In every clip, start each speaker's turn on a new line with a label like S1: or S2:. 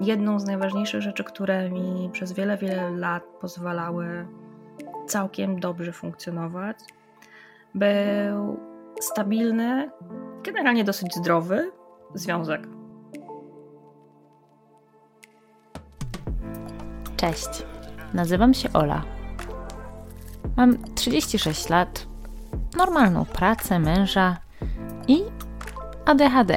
S1: jedną z najważniejszych rzeczy, które mi przez wiele, wiele lat pozwalały całkiem dobrze funkcjonować, był stabilny, generalnie dosyć zdrowy związek.
S2: Cześć, nazywam się Ola. Mam 36 lat, normalną pracę, męża i ADHD.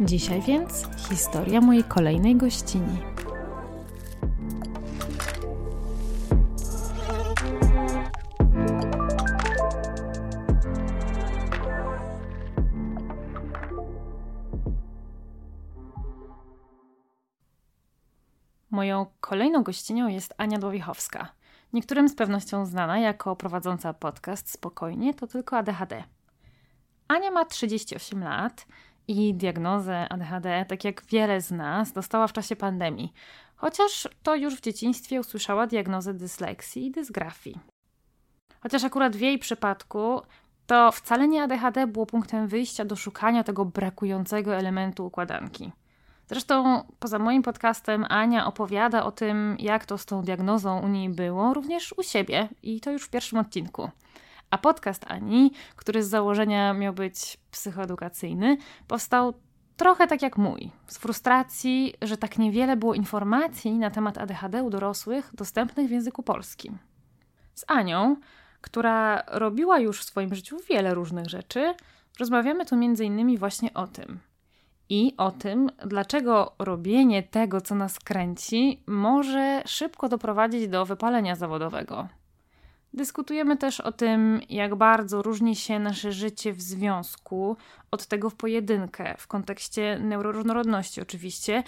S2: Dzisiaj więc historia mojej kolejnej gościni. Moją kolejną gościnią jest Ania Dłowichowska. Niektórym z pewnością znana jako prowadząca podcast Spokojnie to tylko ADHD. Ania ma 38 lat i diagnozę ADHD, tak jak wiele z nas, dostała w czasie pandemii, chociaż to już w dzieciństwie usłyszała diagnozę dysleksji i dysgrafii. Chociaż akurat w jej przypadku to wcale nie ADHD było punktem wyjścia do szukania tego brakującego elementu układanki. Zresztą poza moim podcastem Ania opowiada o tym, jak to z tą diagnozą u niej było, również u siebie i to już w pierwszym odcinku. A podcast Ani, który z założenia miał być psychoedukacyjny, powstał trochę tak jak mój, z frustracji, że tak niewiele było informacji na temat ADHD u dorosłych dostępnych w języku polskim. Z Anią, która robiła już w swoim życiu wiele różnych rzeczy, rozmawiamy tu innymi właśnie o tym. I o tym, dlaczego robienie tego, co nas kręci, może szybko doprowadzić do wypalenia zawodowego. Dyskutujemy też o tym, jak bardzo różni się nasze życie w związku od tego w pojedynkę, w kontekście neuroróżnorodności oczywiście,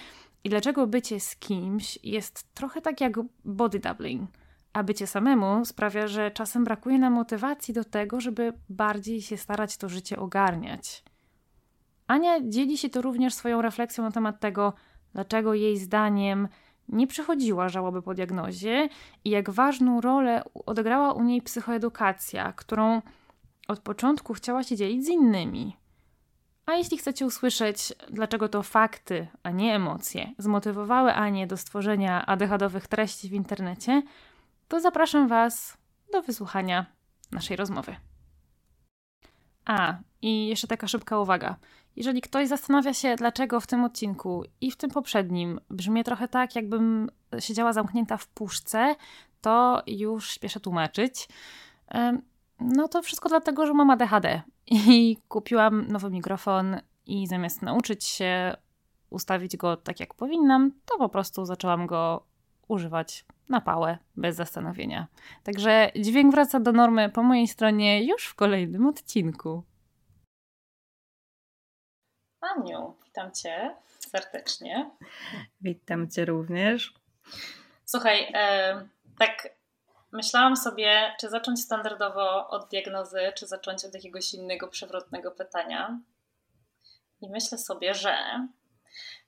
S2: i dlaczego bycie z kimś jest trochę tak jak body doubling, a bycie samemu sprawia, że czasem brakuje nam motywacji do tego, żeby bardziej się starać to życie ogarniać. Ania dzieli się to również swoją refleksją na temat tego, dlaczego jej zdaniem nie przychodziła żałoby po diagnozie i jak ważną rolę odegrała u niej psychoedukacja, którą od początku chciała się dzielić z innymi. A jeśli chcecie usłyszeć, dlaczego to fakty, a nie emocje, zmotywowały Anię do stworzenia ADHD-owych treści w internecie, to zapraszam Was do wysłuchania naszej rozmowy. A, i jeszcze taka szybka uwaga. Jeżeli ktoś zastanawia się, dlaczego w tym odcinku i w tym poprzednim brzmi trochę tak, jakbym siedziała zamknięta w puszce, to już śpieszę tłumaczyć. No to wszystko dlatego, że mam ADHD i kupiłam nowy mikrofon i zamiast nauczyć się ustawić go tak jak powinnam, to po prostu zaczęłam go używać na pałę, bez zastanowienia. Także dźwięk wraca do normy po mojej stronie już w kolejnym odcinku.
S3: Aniu, witam Cię serdecznie.
S1: Witam Cię również.
S3: Słuchaj, e, tak myślałam sobie, czy zacząć standardowo od diagnozy, czy zacząć od jakiegoś innego przewrotnego pytania. I myślę sobie, że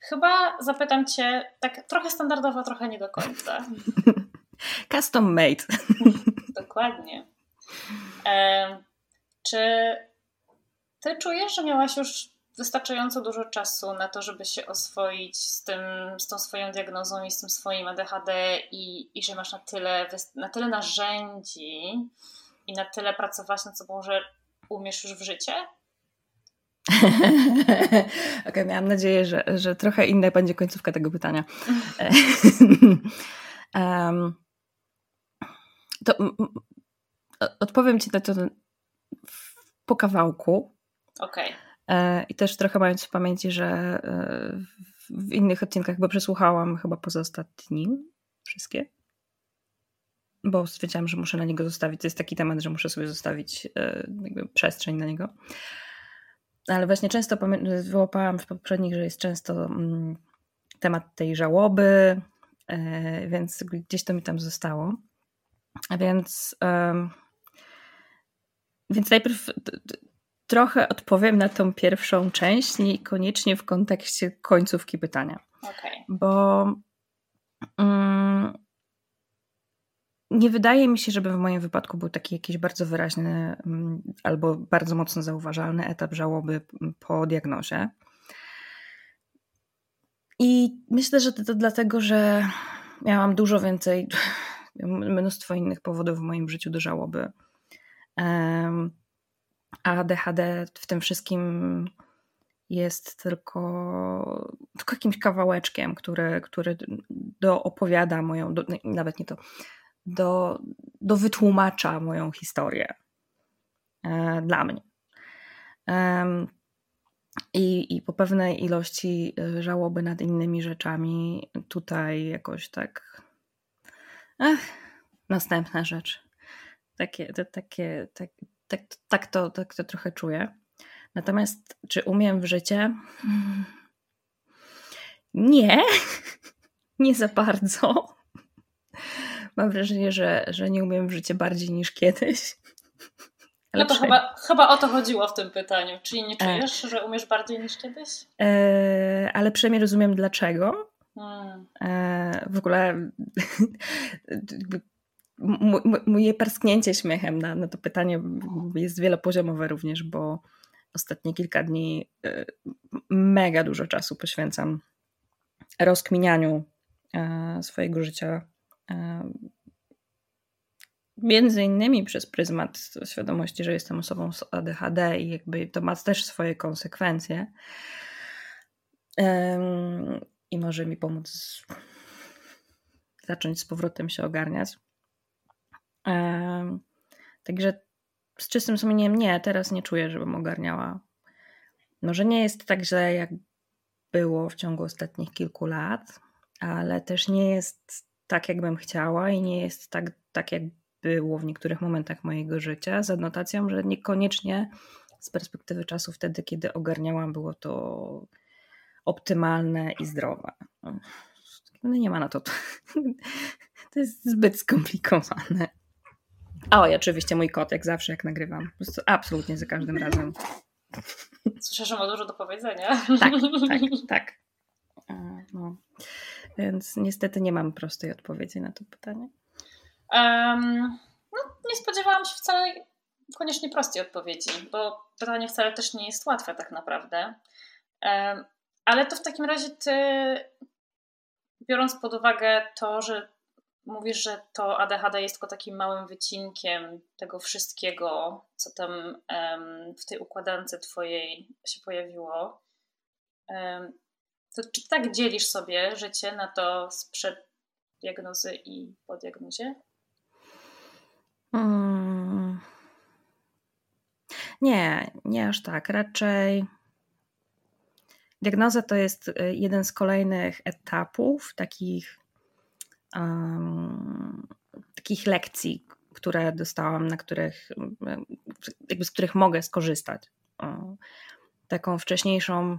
S3: chyba zapytam Cię tak trochę standardowo, trochę nie do końca.
S1: Custom made.
S3: Dokładnie. E, czy Ty czujesz, że miałaś już wystarczająco dużo czasu na to, żeby się oswoić z, tym, z tą swoją diagnozą i z tym swoim ADHD i, i że masz na tyle, na tyle narzędzi i na tyle pracować nad sobą, że umiesz już w życie?
S1: Okej, okay, miałam nadzieję, że, że trochę inna będzie końcówka tego pytania. um, to odpowiem ci na to po kawałku.
S2: Okej.
S1: Okay. I też trochę mając w pamięci, że w innych odcinkach bo przesłuchałam chyba poza ostatnim wszystkie bo stwierdziłam, że muszę na niego zostawić. To jest taki temat, że muszę sobie zostawić e, jakby przestrzeń na niego. Ale właśnie często wyłapałam w poprzednich, że jest często mm, temat tej żałoby, e, więc gdzieś to mi tam zostało. Więc, więc najpierw trochę odpowiem na tą pierwszą część, niekoniecznie w kontekście końcówki pytania.
S2: Okay.
S1: Bo mm, nie wydaje mi się, żeby w moim wypadku był taki jakiś bardzo wyraźny mm, albo bardzo mocno zauważalny etap żałoby po diagnozie. I myślę, że to, to dlatego, że miałam dużo więcej, mnóstwo innych powodów w moim życiu do żałoby. A ADHD w tym wszystkim jest tylko, tylko jakimś kawałeczkiem, który, który doopowiada moją, do, nawet nie to, do, do wytłumacza moją historię e, dla mnie. E, i, I po pewnej ilości e, żałoby nad innymi rzeczami, tutaj jakoś tak. Ach, następna rzecz. Takie, to, takie, tak, tak, tak, to, tak to trochę czuję. Natomiast czy umiem w życie? Nie, nie za bardzo. Mam wrażenie, że, że nie umiem w życie bardziej niż kiedyś.
S2: Ale no to chyba, chyba o to chodziło w tym pytaniu. Czyli nie e. czujesz, e. że umiesz bardziej niż kiedyś?
S1: E, ale przynajmniej rozumiem dlaczego. Hmm. E, w ogóle moje parsknięcie śmiechem na, na to pytanie jest wielopoziomowe również, bo ostatnie kilka dni e, mega dużo czasu poświęcam rozkminianiu e, swojego życia między innymi przez pryzmat świadomości, że jestem osobą z ADHD i jakby to ma też swoje konsekwencje. I może mi pomóc zacząć z powrotem się ogarniać. Także z czystym sumieniem nie, teraz nie czuję, żebym ogarniała. Może nie jest tak źle, jak było w ciągu ostatnich kilku lat, ale też nie jest tak, jakbym chciała i nie jest tak, tak jak było w niektórych momentach mojego życia, z adnotacją, że niekoniecznie z perspektywy czasu wtedy, kiedy ogarniałam, było to optymalne i zdrowe. No, nie ma na to. To jest zbyt skomplikowane. A i oczywiście mój kot, jak zawsze, jak nagrywam. Absolutnie za każdym razem.
S2: Słyszę, że ma dużo do powiedzenia.
S1: Tak, tak, tak. No. Więc niestety nie mam prostej odpowiedzi na to pytanie.
S2: Um, no, nie spodziewałam się wcale koniecznie prostej odpowiedzi, bo pytanie wcale też nie jest łatwe tak naprawdę. Um, ale to w takim razie ty, biorąc pod uwagę to, że mówisz, że to ADHD jest tylko takim małym wycinkiem tego wszystkiego, co tam w tej układance twojej się pojawiło, to czy tak dzielisz sobie życie na to sprzed diagnozy i po diagnozie?
S1: Hmm. Nie, nie aż tak. Raczej diagnoza to jest y, jeden z kolejnych etapów takich, takich lekcji, które dostałam, na których, jakby z których mogę skorzystać. Taką wcześniejszą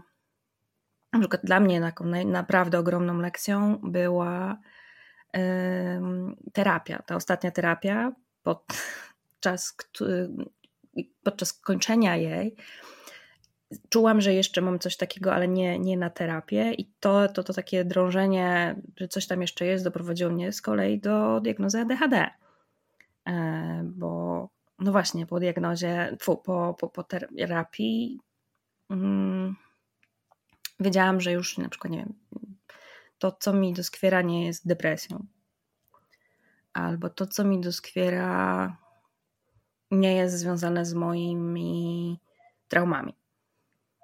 S1: na przykład dla mnie taką naprawdę ogromną lekcją była terapia. Ta ostatnia terapia podczas, podczas kończenia jej czułam, że jeszcze mam coś takiego, ale nie, nie na terapię i to, to, to takie drążenie, że coś tam jeszcze jest, doprowadziło mnie z kolei do diagnozy ADHD. E, bo no właśnie, po diagnozie, po, po, po terapii mm, wiedziałam, że już na przykład, nie wiem, to co mi doskwiera nie jest depresją. Albo to co mi doskwiera nie jest związane z moimi traumami.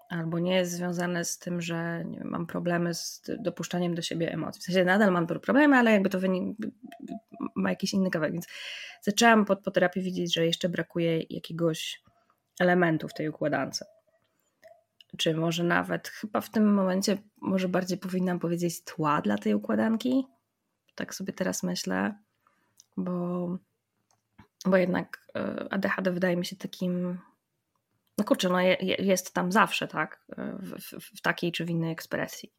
S1: Albo nie jest związane z tym, że wiem, mam problemy z dopuszczaniem do siebie emocji. W sensie nadal mam problemy, ale jakby to wynik, ma jakiś inny kawałek. Więc zaczęłam po, po terapii widzieć, że jeszcze brakuje jakiegoś elementu w tej układance. Czy może nawet chyba w tym momencie może bardziej powinnam powiedzieć tła dla tej układanki? Tak sobie teraz myślę, bo, bo jednak e, ADHD wydaje mi się takim no kurczę, no je, jest tam zawsze, tak? W, w, w, takiej czy w innej ekspresji.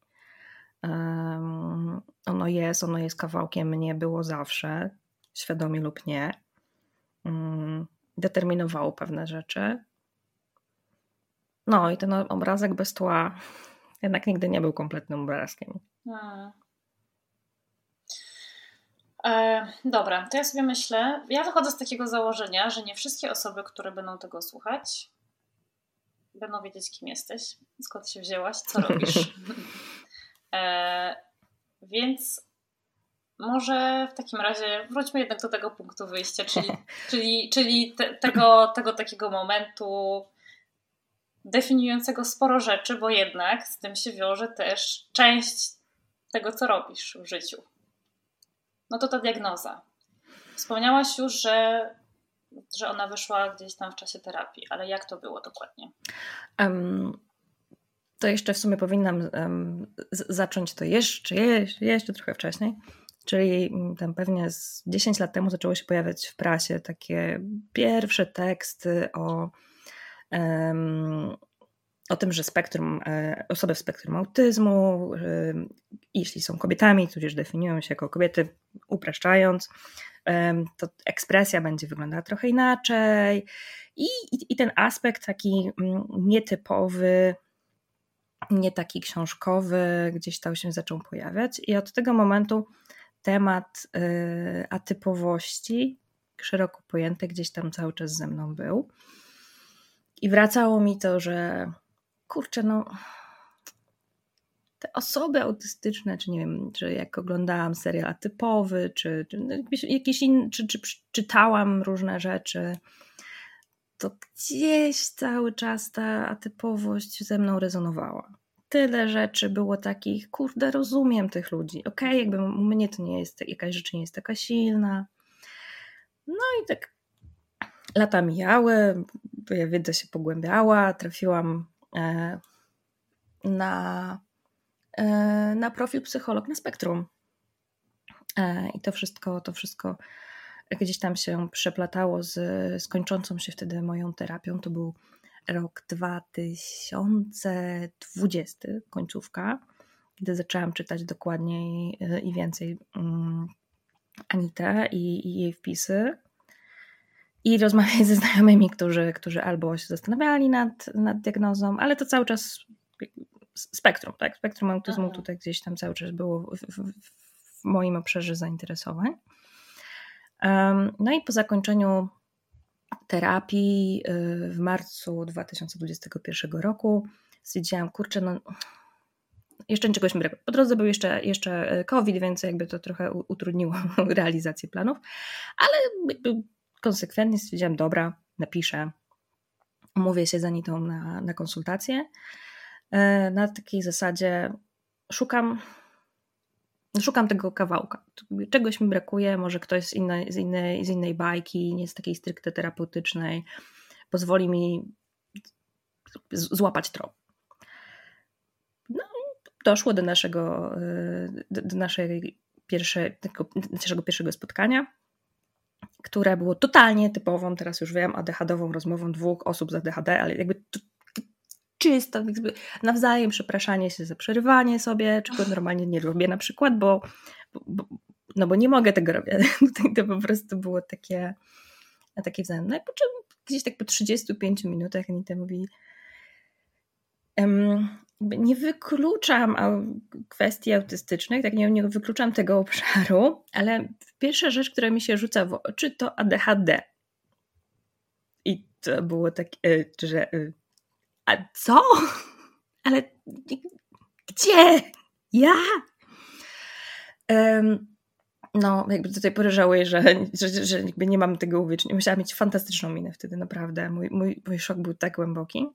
S1: Um, ono jest, ono jest kawałkiem mnie, było zawsze, świadomie lub nie. Um, determinowało pewne rzeczy. No i ten obrazek bez tła jednak nigdy nie był kompletnym obrazkiem.
S2: E, dobra, to ja sobie myślę, ja wychodzę z takiego założenia, że nie wszystkie osoby, które będą tego słuchać, będą wiedzieć, kim jesteś, skąd się wzięłaś, co robisz. e, więc może w takim razie wróćmy jednak do tego punktu wyjścia, czyli, czyli, czyli te, tego, tego takiego momentu definiującego sporo rzeczy, bo jednak z tym się wiąże też część tego, co robisz w życiu. No to ta diagnoza. Wspomniałaś już, że że ona wyszła gdzieś tam w czasie terapii, ale jak to było dokładnie? Um,
S1: to jeszcze w sumie powinnam um, zacząć to jeszcze, jeszcze, jeszcze trochę wcześniej. Czyli mm, tam pewnie z 10 lat temu zaczęło się pojawiać w prasie takie pierwsze teksty o, um, o tym, że spektrum, e, osoby w spektrum autyzmu, jeśli są kobietami, tudzież definiują się jako kobiety, upraszczając, to ekspresja będzie wyglądała trochę inaczej. I, i, i ten aspekt taki mm, nietypowy, nie taki książkowy, gdzieś tam się zaczął pojawiać. I od tego momentu temat y, atypowości, szeroko pojęty, gdzieś tam cały czas ze mną był. I wracało mi to, że kurczę, no te osoby autystyczne, czy nie wiem, czy jak oglądałam serial atypowy, czy, czy jakieś inne, czy, czy czytałam różne rzeczy, to gdzieś cały czas ta atypowość ze mną rezonowała. Tyle rzeczy było takich, kurde, rozumiem tych ludzi. Okej, okay, jakby u mnie to nie jest, jakaś rzecz nie jest taka silna. No i tak lata mijały, wiedza się pogłębiała, trafiłam e, na na profil psycholog na spektrum. E, I to wszystko, to wszystko gdzieś tam się przeplatało z, z kończącą się wtedy moją terapią. To był rok 2020, końcówka, gdy zaczęłam czytać dokładniej e, i więcej um, Anitę i, i, jej wpisy. I rozmawiać ze znajomymi, którzy, którzy albo się zastanawiali nad, nad diagnozą, ale to cały czas spektrum, tak? Spektrum autyzmu Aha. tutaj gdzieś tam cały czas było w, w, w moim obszarze zainteresowań. Um, no i po zakończeniu terapii y, w marcu 2021 roku stwierdziłam, kurczę, no jeszcze czegoś mi brakuje. Po drodze był jeszcze, jeszcze COVID, więc jakby to trochę utrudniło realizację planów, ale jakby konsekwentnie stwierdziłam, dobra, napiszę, umówię się za Nitą na, na konsultację. E, na takiej zasadzie szukam, szukam tego kawałka. Czegoś mi brakuje, może ktoś z innej, z innej, z innej bajki, nie z takiej stricte terapeutycznej, pozwoli mi złapać trop. No i doszło do naszego, e, do naszej pierwszej, naszego pierwszego spotkania, które było totalnie typową, teraz już wiem, ADHD-ową rozmową dwóch osób z ADHD, ale jakby czysto, jakby nawzajem przepraszanie się za przerywanie sobie, czego normalnie nie lubię na przykład, bo, bo no bo nie mogę tego robić. to po prostu było takie, takie wzajemne. I po czym gdzieś tak po 35 minutach Anita mówi um, nie wykluczam kwestii autystycznych, tak nie, nie wykluczam tego obszaru, ale pierwsza rzecz, która mi się rzuca w oczy, to ADHD. I to było takie, że y, a co? Ale gdzie? Ja? Um, no, jakby do tej że, że, że jakby nie mam tego uwiecznienia. Musiałam mieć fantastyczną minę wtedy, naprawdę. Mój, mój, mój szok był tak głęboki.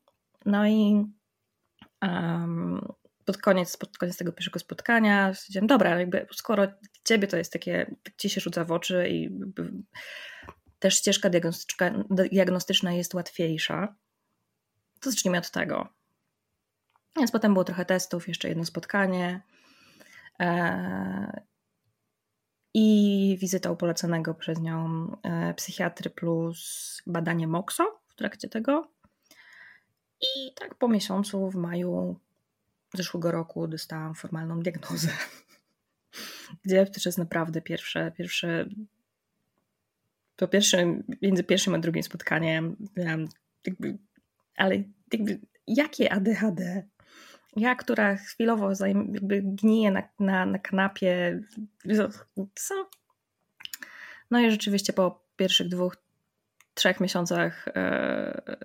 S1: No i Um, pod koniec, pod koniec tego pierwszego spotkania stwierdziłam, dobra, jakby skoro ciebie to jest takie, tak ci się rzuca w oczy i też ścieżka diagnostyczna jest łatwiejsza, to zacznijmy od tego. Więc potem było trochę testów, jeszcze jedno spotkanie e, i wizyta u poleconego przez nią e, psychiatry plus badanie MOXO w trakcie tego. I tak po miesiącu w maju zeszłego roku dostałam formalną diagnozę, gdzie jest naprawdę pierwsze, pierwsze po pierwsze, między pierwszym a drugim spotkaniem miałam jakby, ale jakby, jakie ADHD? Ja, która chwilowo jakby gnije na, na, na kanapie, co? No i rzeczywiście po pierwszych dwóch, trzech miesiącach e,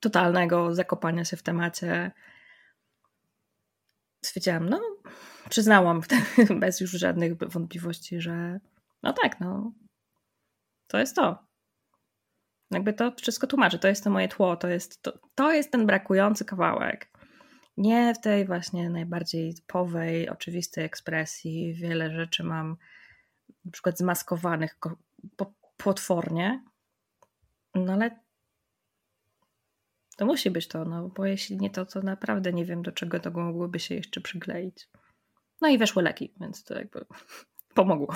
S1: totalnego zakopania się w temacie stwierdziłam, no przyznałam bez już żadnych wątpliwości, że no tak, no to jest to. Jakby to wszystko tłumaczy, to jest to moje tło, to jest, to, to jest ten brakujący kawałek. Nie w tej właśnie najbardziej typowej, oczywistej ekspresji. Wiele rzeczy mam na przykład zmaskowanych potwornie, no ale to musi być to, no bo jeśli nie to, to naprawdę nie wiem, do czego to mogłoby się jeszcze przykleić. No i weszły leki, więc to jakby pomogło.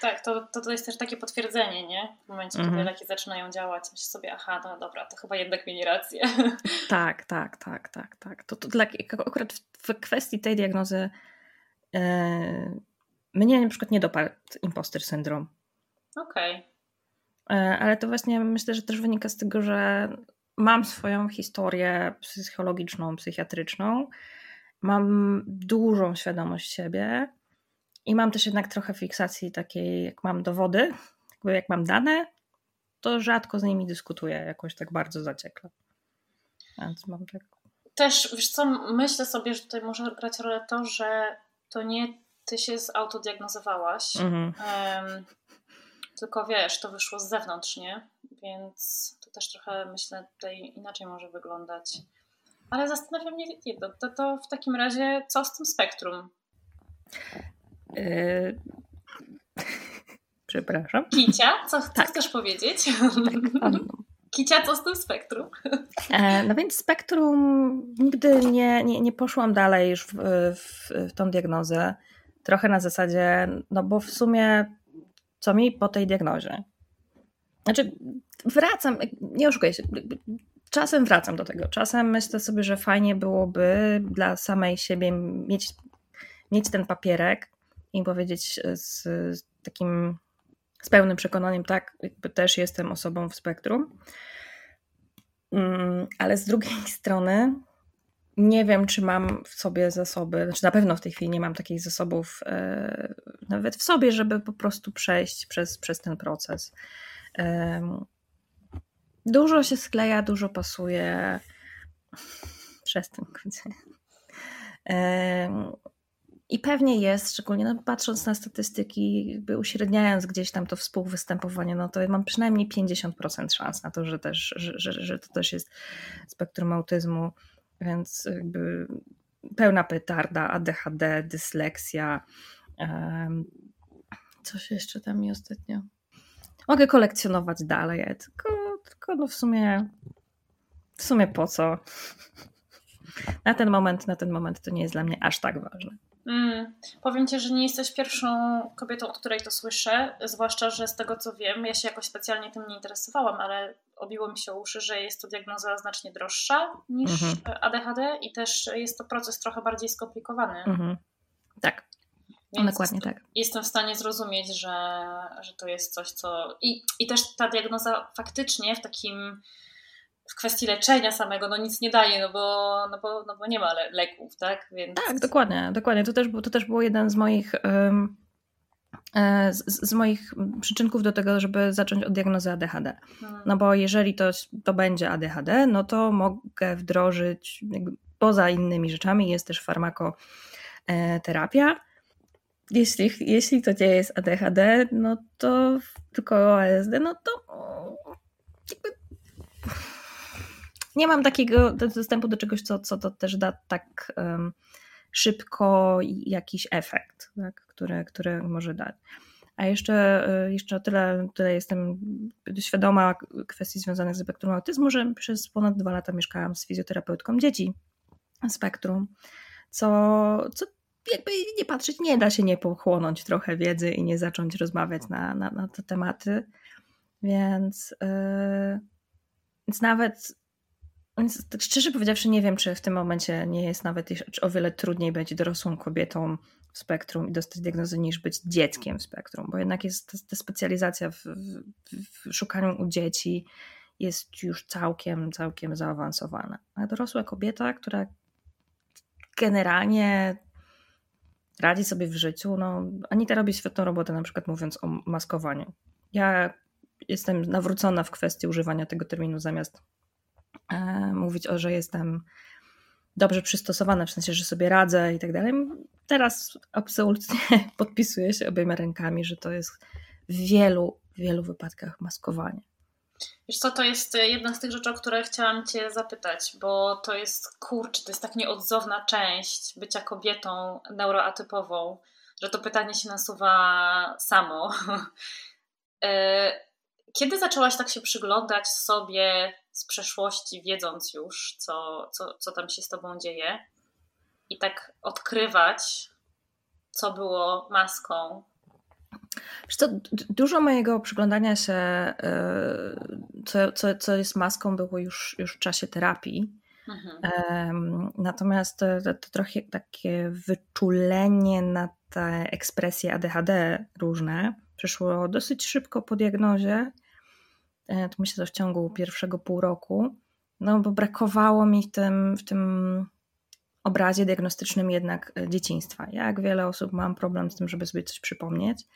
S2: Tak, to, to, to jest też takie potwierdzenie, nie? W momencie, kiedy mhm. leki zaczynają działać, myślę sobie, aha, no dobra, to chyba jednak mieli rację.
S1: Tak, tak, tak, tak, tak. To, to dla, akurat w, w kwestii tej diagnozy yy, mnie na przykład nie dopadł imposter syndrom.
S2: Okej.
S1: Okay. E, ale to właśnie myślę, że też wynika z tego, że mam swoją historię psychologiczną, psychiatryczną, mam dużą świadomość siebie i mam też jednak trochę fiksacji takiej, jak mam dowody, jakby jak mam dane, to rzadko z nimi dyskutuję jakoś tak bardzo zaciekle. Więc mam tak.
S2: Też, wiesz co, myślę sobie, że tutaj może grać rolę to, że to nie ty się zautodiagnozowałaś, mhm. um, tylko wiesz, to wyszło z zewnątrz, nie? Więc to też trochę myślę tutaj inaczej może wyglądać. Ale zastanawiam mnie jedno, to, to w takim razie co z tym spektrum? Yy...
S1: Przepraszam.
S2: Kicia, co, co tak. chcesz powiedzieć? Tak, Kicia, co z tym spektrum?
S1: E, no więc spektrum nigdy nie, nie, nie poszłam dalej już w, w, w tą diagnozę. Trochę na zasadzie, no bo w sumie co mi po tej diagnozie? Znaczy, wracam, nie oszukuję się, czasem wracam do tego. Czasem myślę sobie, że fajnie byłoby dla samej siebie mieć, mieć ten papierek i powiedzieć z, z takim z pełnym przekonaniem, tak, też jestem osobą w spektrum. Mm, ale z drugiej strony nie wiem, czy mam w sobie zasoby, znaczy na pewno w tej chwili nie mam takich zasobów e, nawet w sobie, żeby po prostu przejść przez, przez ten proces. E, dużo się skleja, dużo pasuje. Przez ten e, I pewnie jest, szczególnie no, patrząc na statystyki, jakby uśredniając gdzieś tam to współwystępowanie, no to mam przynajmniej 50% szans na to, że, też, że, że, że to też jest spektrum autyzmu. Więc jakby pełna petarda, ADHD, dysleksja. Coś jeszcze tam mi ostatnio. Mogę kolekcjonować dalej, tylko, tylko no w sumie w sumie po co? Na ten moment, na ten moment to nie jest dla mnie aż tak ważne.
S2: Mm, powiem Ci, że nie jesteś pierwszą kobietą, od której to słyszę, zwłaszcza, że z tego co wiem, ja się jakoś specjalnie tym nie interesowałam, ale obiło mi się o uszy, że jest to diagnoza znacznie droższa niż mhm. ADHD i też jest to proces trochę bardziej skomplikowany.
S1: Mhm. Tak. Więc Dokładnie tak.
S2: Jestem w stanie zrozumieć, że, że to jest coś, co. I, I też ta diagnoza faktycznie w takim w kwestii leczenia samego no nic nie daje, no bo, no bo, no bo nie ma le leków, tak?
S1: Więc... Tak, dokładnie, dokładnie. To też, to też było jeden z moich, um, z, z, moich przyczynków do tego, żeby zacząć od diagnozy ADHD. Hmm. No bo jeżeli to, to będzie ADHD, no to mogę wdrożyć poza innymi rzeczami jest też farmakoterapia. Jeśli, jeśli to nie jest ADHD, no to tylko OSD, no to jakby nie mam takiego dostępu do czegoś, co, co to też da tak um, szybko jakiś efekt, tak? który, który może dać. A jeszcze, e, jeszcze o tyle, tyle jestem świadoma kwestii związanych z spektrum autyzmu, że przez ponad dwa lata mieszkałam z fizjoterapeutką dzieci spektrum, co, co jakby nie patrzeć, nie da się nie pochłonąć trochę wiedzy i nie zacząć rozmawiać na, na, na te tematy. Więc, yy, więc nawet więc szczerze powiedziawszy, nie wiem, czy w tym momencie nie jest nawet o wiele trudniej być dorosłą kobietą w spektrum i dostać diagnozę niż być dzieckiem w spektrum, bo jednak jest ta, ta specjalizacja w, w, w, szukaniu u dzieci jest już całkiem, całkiem zaawansowana. A dorosła kobieta, która generalnie radzi sobie w życiu, no Anita robi świetną robotę, na przykład mówiąc o maskowaniu. Ja jestem nawrócona w kwestii używania tego terminu zamiast mówić o, że jestem dobrze przystosowana, w sensie, że sobie radzę i tak dalej. Teraz absolutnie podpisuję się obiema rękami, że to jest w wielu, wielu wypadkach maskowanie.
S2: Wiesz co, to jest jedna z tych rzeczy, o które chciałam Cię zapytać, bo to jest, kurczę, to jest tak nieodzowna część bycia kobietą neuroatypową, że to pytanie się nasuwa samo. E, kiedy zaczęłaś tak się przyglądać sobie z przeszłości, wiedząc już, co, co, co tam się z tobą dzieje, i tak odkrywać, co było maską?
S1: Wiesz co, dużo mojego przyglądania się, y, co, co, co jest maską, było już, już w czasie terapii. Mhm. Natomiast to, to, to, trochę takie wyczulenie na te ekspresje ADHD różne przyszło dosyć szybko po diagnozie. E, to myślę, że w ciągu pierwszego pół roku, no bo brakowało mi w tym, w tym obrazie diagnostycznym jednak e, dzieciństwa. Jak wiele osób mam problem z tym, żeby sobie coś przypomnieć.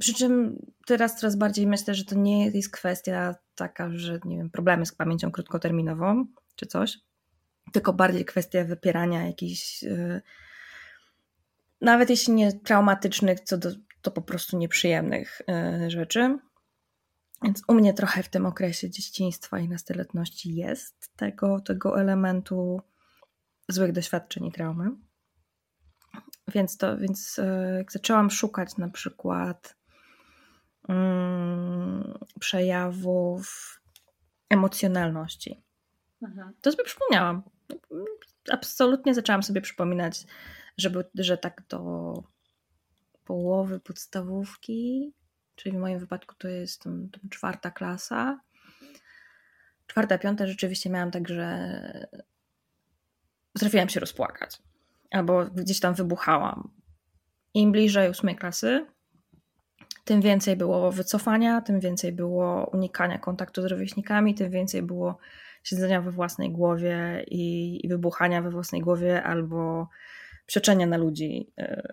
S1: Przy czym teraz coraz bardziej myślę, że to nie jest kwestia taka, że nie wiem, problemy z pamięcią krótkoterminową czy coś, tylko bardziej kwestia wypierania jakichś, yy, nawet jeśli nie traumatycznych, co do, to po prostu nieprzyjemnych yy, rzeczy. Więc u mnie trochę w tym okresie dzieciństwa i nastoletności jest tego, tego elementu złych doświadczeń i traumy. Więc to, więc e, jak zaczęłam szukać na przykład mm, przejawów emocjonalności, mhm. to sobie przypomniałam. Absolutnie zaczęłam sobie przypominać, żeby, że tak do połowy podstawówki czyli w moim wypadku to jest tam, tam czwarta klasa. Czwarta, piąta rzeczywiście miałam tak, że potrafiłam się rozpłakać albo gdzieś tam wybuchałam. Im bliżej ósmej klasy, tym więcej było wycofania, tym więcej było unikania kontaktu z rówieśnikami, tym więcej było siedzenia we własnej głowie i, i wybuchania we własnej głowie albo przeczenia na ludzi e,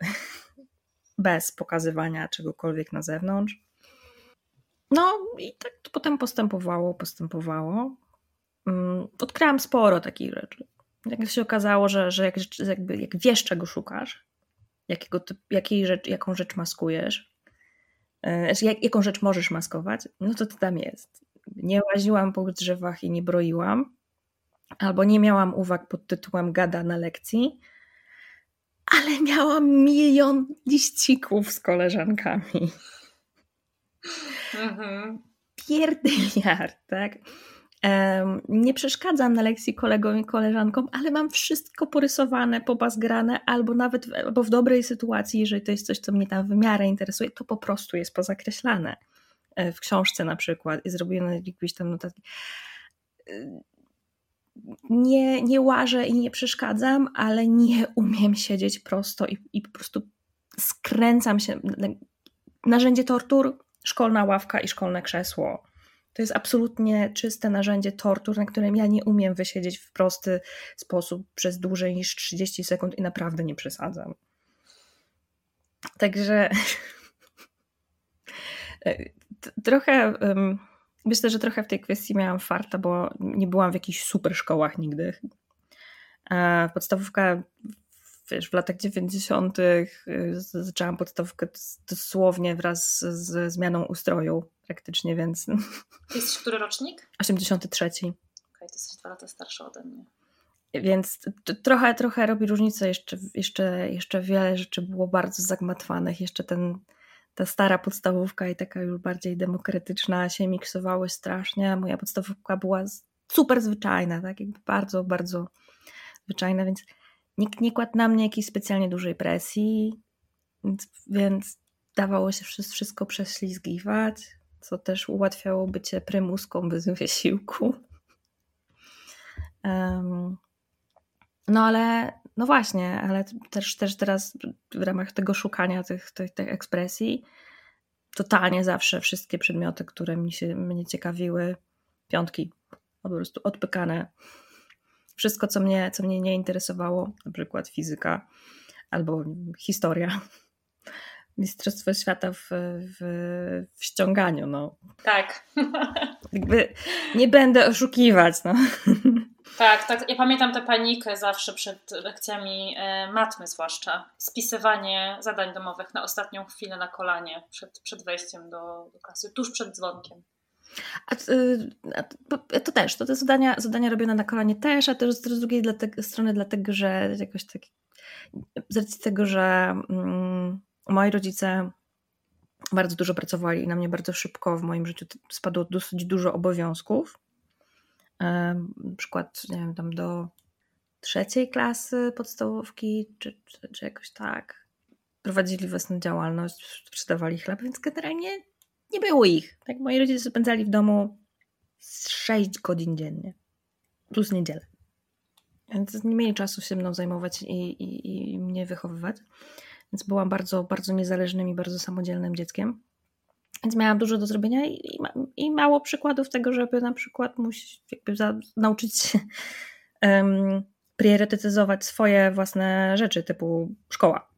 S1: bez pokazywania czegokolwiek na zewnątrz. No i tak to potem postępowało, postępowało. Mm, odkryłam sporo takich rzeczy. Jak się okazało, że, że jak, jakby, jak wiesz, czego szukasz, jakiego typ, jakiej rzecz, jaką rzecz maskujesz, e, znaczy jak, jaką rzecz możesz maskować, no to to tam jest. Nie łaziłam po drzewach i nie broiłam, albo nie miałam uwag pod tytułem gada na lekcji, ale miałam milion liścików z koleżankami. Mhm. Pierdyliard, tak? Um, nie przeszkadzam na lekcji kolegom i koleżankom, ale mam wszystko porysowane, popazgrane, albo nawet w, albo w dobrej sytuacji, jeżeli to jest coś, co mnie tam w miarę interesuje, to po prostu jest pozakreślane. E, w książce na przykład i zrobione jakieś tam notatki nie, nie łażę i nie przeszkadzam, ale nie umiem siedzieć prosto i, i po prostu skręcam się. Narzędzie tortur, szkolna ławka i szkolne krzesło. To jest absolutnie czyste narzędzie tortur, na którym ja nie umiem wysiedzieć w prosty sposób przez dłużej niż 30 sekund i naprawdę nie przesadzam. Także trochę Myślę, że trochę w tej kwestii miałam farta, bo nie byłam w jakichś super szkołach nigdy. Podstawówka, wiesz, w latach 90. Y, zaczęłam podstawówkę dosłownie wraz ze zmianą ustroju praktycznie, więc...
S2: Jesteś który rocznik?
S1: 83.
S2: okay, to jesteś dwa lata starsza ode mnie.
S1: Więc trochę, trochę robi różnicę. Jeszcze, jeszcze, jeszcze wiele rzeczy było bardzo zagmatwanych. Jeszcze ten, ta stara podstawówka i taka już bardziej demokratyczna się miksowały strasznie. Moja podstawówka była super zwyczajna, tak? Jakby bardzo, bardzo zwyczajna, więc nikt nie kładł na mnie jakiejś specjalnie dużej presji, więc, więc dawało się wszystko prześlizgiwać, co też ułatwiało bycie prymuską bez wysiłku. Um, no ale, no właśnie, ale też, też teraz w ramach tego szukania tych, tych, tych ekspresji, totalnie zawsze wszystkie przedmioty, które mi się, mnie ciekawiły, piątki, po prostu odpykane. Wszystko, co mnie, co mnie nie interesowało, na przykład fizyka albo historia, Mistrzostwo Świata w, w, w ściąganiu. No.
S2: Tak.
S1: Jakby nie będę oszukiwać. No.
S2: Tak, tak. Ja pamiętam tę panikę zawsze przed lekcjami e, matmy, zwłaszcza. Spisywanie zadań domowych na ostatnią chwilę na kolanie przed, przed wejściem do, do klasy, tuż przed dzwonkiem.
S1: A, a, to też, to te zadania, zadania robione na kolanie też, a też z drugiej dla te, strony dlatego, że jakoś tak z racji tego, że mm, moi rodzice bardzo dużo pracowali i na mnie bardzo szybko w moim życiu spadło dosyć dużo obowiązków. Na przykład, nie wiem, tam do trzeciej klasy podstawówki, czy, czy, czy jakoś tak. Prowadzili własną działalność, sprzedawali chleb, więc generalnie nie było ich. Tak, moi rodzice spędzali w domu 6 godzin dziennie, plus niedzielę. Więc nie mieli czasu się mną zajmować i, i, i mnie wychowywać. Więc byłam bardzo, bardzo niezależnym i bardzo samodzielnym dzieckiem. Więc miałam dużo do zrobienia i, i mało przykładów tego, żeby na przykład jakby za, nauczyć się um, priorytetyzować swoje własne rzeczy, typu szkoła.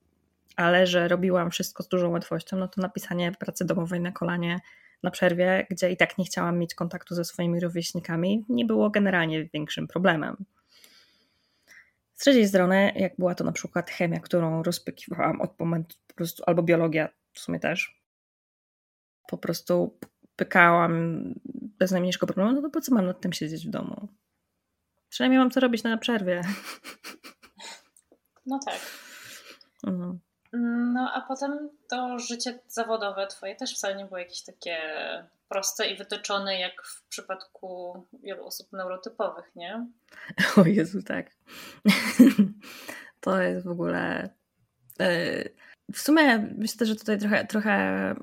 S1: Ale że robiłam wszystko z dużą łatwością, no to napisanie pracy domowej na kolanie na przerwie, gdzie i tak nie chciałam mieć kontaktu ze swoimi rówieśnikami, nie było generalnie większym problemem. Z trzeciej strony, jak była to na przykład chemia, którą rozpykiwałam od momentu po prostu, albo biologia w sumie też, po prostu pykałam bez najmniejszego problemu, no to po co mam nad tym siedzieć w domu? Przynajmniej mam co robić na przerwie.
S2: No tak. Mhm. No a potem to życie zawodowe twoje też wcale nie było jakieś takie proste i wytyczone jak w przypadku wielu osób neurotypowych, nie?
S1: O Jezu, tak. To jest w ogóle... E, w sumie myślę, że tutaj trochę, trochę,